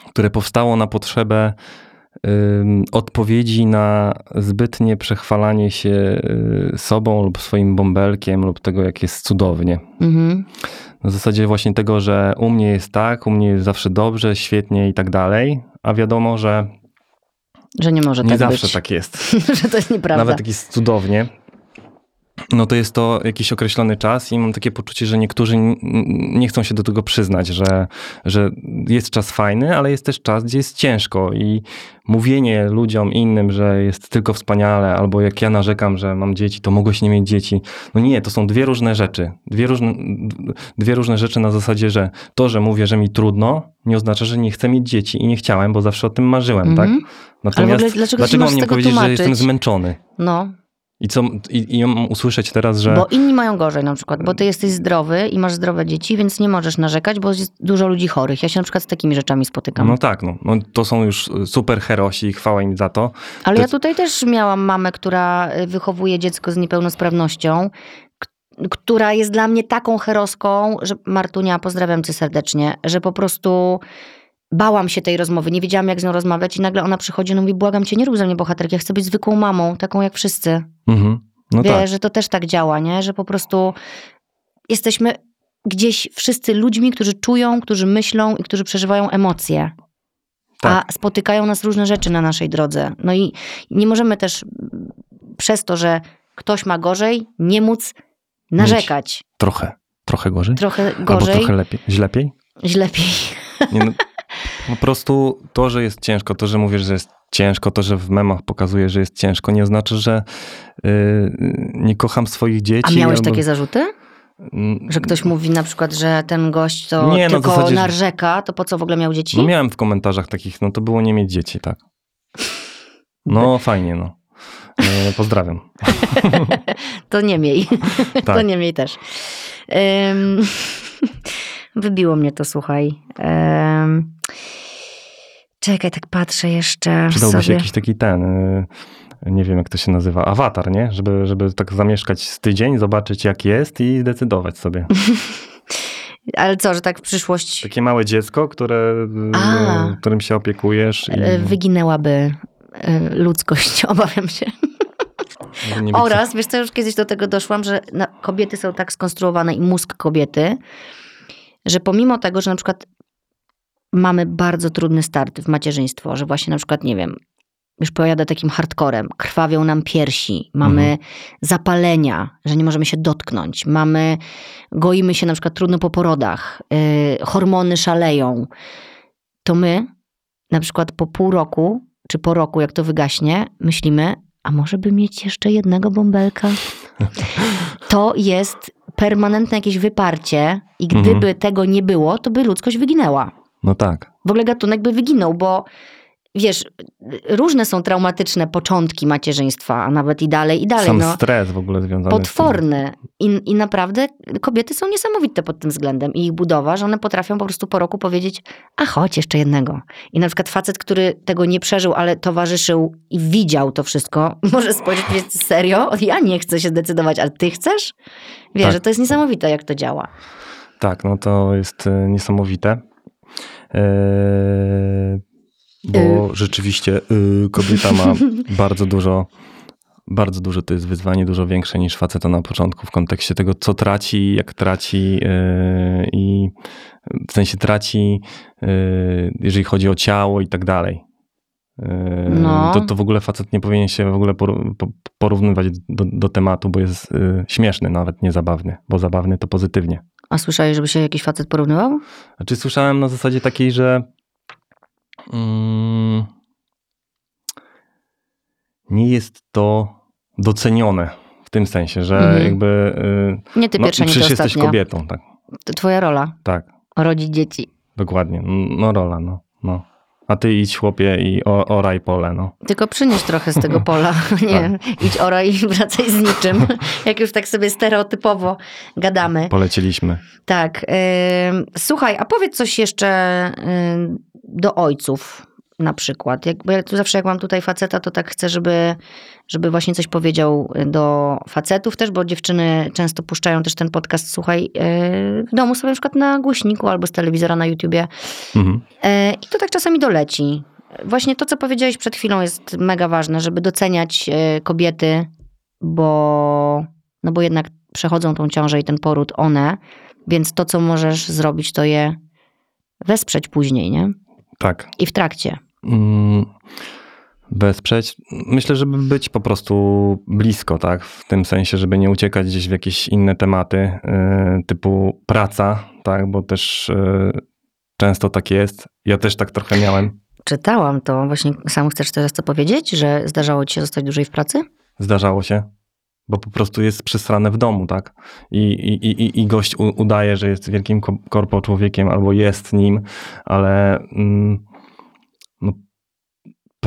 które powstało na potrzebę odpowiedzi na zbytnie przechwalanie się y, sobą lub swoim bąbelkiem lub tego, jak jest cudownie. Mhm. Na zasadzie właśnie tego, że u mnie jest tak, u mnie jest zawsze dobrze, świetnie i tak dalej, a wiadomo, że Że nie może nie tak zawsze być. tak jest. [LAUGHS] że to jest [LAUGHS] nieprawda. Nawet jak jest cudownie, no to jest to jakiś określony czas i mam takie poczucie, że niektórzy nie chcą się do tego przyznać, że, że jest czas fajny, ale jest też czas, gdzie jest ciężko i mówienie ludziom innym, że jest tylko wspaniale, albo jak ja narzekam, że mam dzieci, to mogłeś nie mieć dzieci. No nie, to są dwie różne rzeczy. Dwie różne, dwie różne rzeczy na zasadzie, że to, że mówię, że mi trudno, nie oznacza, że nie chcę mieć dzieci i nie chciałem, bo zawsze o tym marzyłem, Mhm. tak? Natomiast dlaczego się dlaczego masz mam nie powiedzieć, że tłumaczyć? jestem zmęczony? No. I co, i, i mam usłyszeć teraz, że... Bo inni mają gorzej na przykład, bo ty jesteś zdrowy i masz zdrowe dzieci, więc nie możesz narzekać, bo jest dużo ludzi chorych. Ja się na przykład z takimi rzeczami spotykam. No tak, no, no to są już super herosi, chwała im za to. Ale to ja tutaj też miałam mamę, która y, wychowuje dziecko z niepełnosprawnością, która jest dla mnie taką heroską, że Martunia, pozdrawiam cię serdecznie, że po prostu bałam się tej rozmowy, nie wiedziałam jak z nią rozmawiać i nagle ona przychodzi i mówi, błagam cię, nie rób ze mnie bohaterki, ja chcę być zwykłą mamą, taką jak wszyscy. Mhm. No Wie, tak. że to też tak działa, nie? Że po prostu jesteśmy gdzieś wszyscy ludźmi, którzy czują, którzy myślą i którzy przeżywają emocje. Tak. A spotykają nas różne rzeczy na naszej drodze. No i nie możemy też przez to, że ktoś ma gorzej, nie móc narzekać. Trochę. Trochę gorzej? Trochę Albo gorzej, trochę lepiej. Źlepiej? źlepiej. Nie, no, [LAUGHS] po prostu to, że jest ciężko, to, że mówisz, że jest ciężko, to, że w memach pokazuje, że jest ciężko, nie oznacza, że yy, nie kocham swoich dzieci. A miałeś albo- takie zarzuty? Mm, Że ktoś mówi na przykład, że ten gość to Nie, no tylko zasadzie, że- narzeka, to po co w ogóle miał dzieci? No miałem w komentarzach takich, no to było nie mieć dzieci, tak. No [LAUGHS] fajnie, no. E, pozdrawiam. [LAUGHS] To nie miej. [LAUGHS] To Tak. nie miej też. Ym, wybiło mnie to, słuchaj. Ym, czekaj, tak patrzę jeszcze Przydałby się jakiś taki ten, y, nie wiem jak to się nazywa, awatar, nie? Żeby, żeby tak zamieszkać z tydzień, zobaczyć jak jest i zdecydować sobie. [LAUGHS] Ale co, że tak w przyszłość Takie małe dziecko, które, A. y, którym się opiekujesz. I e, wyginęłaby e, ludzkość, [LAUGHS] obawiam się. Oraz, wiesz co, już kiedyś do tego doszłam, że kobiety są tak skonstruowane i mózg kobiety, że pomimo tego, że na przykład mamy bardzo trudny start w macierzyństwo, że właśnie na przykład, nie wiem, już pojadę takim hardcorem, krwawią nam piersi, mamy Mhm. zapalenia, że nie możemy się dotknąć, mamy, goimy się na przykład trudno po porodach, yy, hormony szaleją, to my na przykład po pół roku, czy po roku, jak to wygaśnie, myślimy, a może by mieć jeszcze jednego bąbelka? [LAUGHS] To jest permanentne jakieś wyparcie i gdyby Mhm. tego nie było, to by ludzkość wyginęła No tak. w ogóle gatunek by wyginął, bo wiesz, różne są traumatyczne początki macierzyństwa, a nawet i dalej, i dalej. Sam no, stres w ogóle związany potworny. I, I naprawdę kobiety są niesamowite pod tym względem i ich budowa, że one potrafią po prostu po roku powiedzieć, a chodź, jeszcze jednego. I na przykład facet, który tego nie przeżył, ale towarzyszył i widział to wszystko, [LAUGHS] może spojrzeć powiedzieć, serio? Ja nie chcę się zdecydować, ale ty chcesz? Wiesz, Tak. że to jest niesamowite, jak to działa. Tak, no to jest e, niesamowite. E, bo Y. rzeczywiście y, kobieta ma [LAUGHS] bardzo dużo, bardzo duże to jest wyzwanie, dużo większe niż faceta na początku w kontekście tego, co traci, jak traci i w sensie traci, jeżeli chodzi o ciało i tak dalej. No. To, to w ogóle facet nie powinien się w ogóle porównywać do, do tematu, bo jest śmieszny, nawet nie zabawny, bo zabawny to pozytywnie. A słyszałeś, żeby się jakiś facet porównywał? Znaczy słyszałem na zasadzie takiej, że mm, nie jest to docenione w tym sensie, że Mhm. jakby y, Nie ty no, pierwsza, nie ty jesteś kobietą, tak, To twoja rola. tak, Rodzić dzieci. dokładnie, no rola, no, no. A ty idź chłopie i o, oraj pole, no. Tylko przynieś trochę z tego pola. [LAUGHS] Nie, idź ora i wracaj z niczym. Jak już tak sobie stereotypowo gadamy. Polecieliśmy. Tak. słuchaj, a powiedz coś jeszcze do ojców na przykład. Jak, bo ja tu zawsze jak mam tutaj faceta, to tak chcę, żeby, żeby właśnie coś powiedział do facetów też, bo dziewczyny często puszczają też ten podcast, słuchaj, yy, w domu sobie na przykład na głośniku albo z telewizora na YouTubie. Mhm. E, I to tak czasami doleci. Właśnie to, co powiedziałeś przed chwilą, jest mega ważne, żeby doceniać kobiety, bo, no bo jednak przechodzą tą ciążę i ten poród one, więc to, co możesz zrobić, to je wesprzeć później, nie? Tak. I w trakcie. Mm, Wesprzeć. Myślę, żeby być po prostu blisko, tak? W tym sensie, żeby nie uciekać gdzieś w jakieś inne tematy, y, typu praca, tak? Bo też y, często tak jest. Ja też tak trochę miałem. Czytałam to. Właśnie sam chcesz teraz to powiedzieć, że zdarzało ci się zostać dłużej w pracy? Zdarzało się. Bo po prostu jest przysrane w domu, tak? I, i, i, i gość udaje, że jest wielkim ko- korpo człowiekiem albo jest nim, ale mm,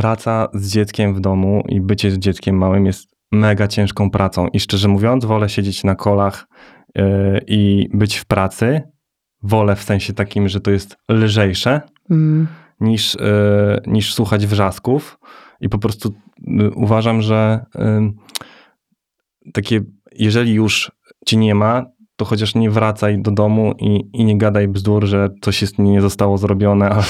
praca z dzieckiem w domu i bycie z dzieckiem małym jest mega ciężką pracą. I szczerze mówiąc wolę siedzieć na kolach yy, i być w pracy, wolę w sensie takim, że to jest lżejsze, mm. niż, yy, niż słuchać wrzasków. I po prostu yy, uważam, że takie, jeżeli już ci nie ma, to chociaż nie wracaj do domu i, i nie gadaj bzdur, że coś jest, nie zostało zrobione, a,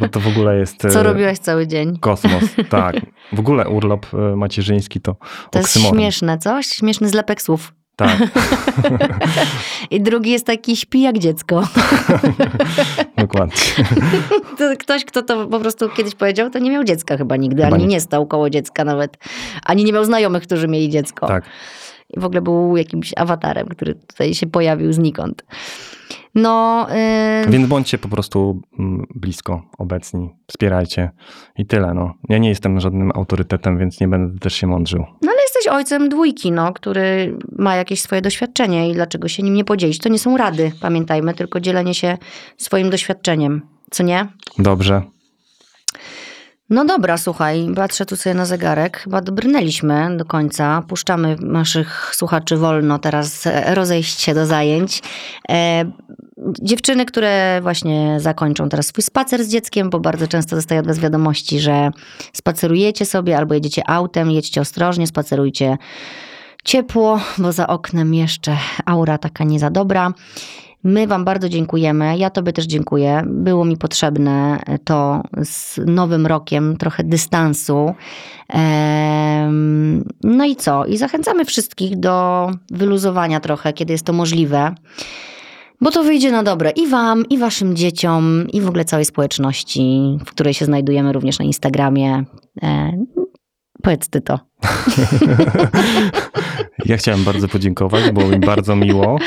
bo to w ogóle jest... Co e, robiłeś cały dzień? Kosmos, [LAUGHS] tak. W ogóle urlop e, macierzyński to To oksymoron. jest śmieszne, coś? Śmieszny zlepek słów. Tak. [LAUGHS] I drugi jest taki śpi jak dziecko. [LAUGHS] Dokładnie. To ktoś, kto to po prostu kiedyś powiedział, to nie miał dziecka chyba nigdy, chyba ani nie. nie stał koło dziecka nawet. Ani nie miał znajomych, którzy mieli dziecko. Tak. I w ogóle był jakimś awatarem, który tutaj się pojawił znikąd. No, yy... Więc bądźcie po prostu mm, blisko, obecni, wspierajcie i tyle. No. Ja nie jestem żadnym autorytetem, więc nie będę też się mądrzył. No ale jesteś ojcem dwójki, no, który ma jakieś swoje doświadczenie i dlaczego się nim nie podzielić? To nie są rady, pamiętajmy, tylko dzielenie się swoim doświadczeniem, co nie? Dobrze. No dobra, słuchaj, patrzę tu sobie na zegarek. Chyba dobrnęliśmy do końca. Puszczamy naszych słuchaczy wolno teraz rozejść się do zajęć. E, dziewczyny, które właśnie zakończą teraz swój spacer z dzieckiem, bo bardzo często dostaję od was wiadomości, że spacerujecie sobie albo jedziecie autem, jedźcie ostrożnie, spacerujcie ciepło, bo za oknem jeszcze aura taka nie za dobra. My Wam bardzo dziękujemy. Ja Tobie też dziękuję. Było mi potrzebne to z nowym rokiem, trochę dystansu. No i co? I zachęcamy wszystkich do wyluzowania trochę, kiedy jest to możliwe. Bo to wyjdzie na dobre i Wam, i Waszym dzieciom, i w ogóle całej społeczności, w której się znajdujemy również na Instagramie. E, powiedz Ty to. [LAUGHS] Ja chciałem bardzo podziękować, było mi bardzo miło.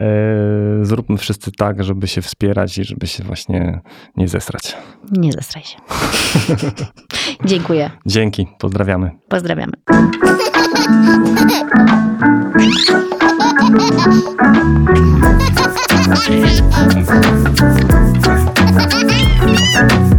Yy, zróbmy wszyscy tak, żeby się wspierać i żeby się właśnie nie zesrać. Nie zesraj się. [LAUGHS] Dziękuję. Dzięki, pozdrawiamy. Pozdrawiamy. Thank [LAUGHS] you.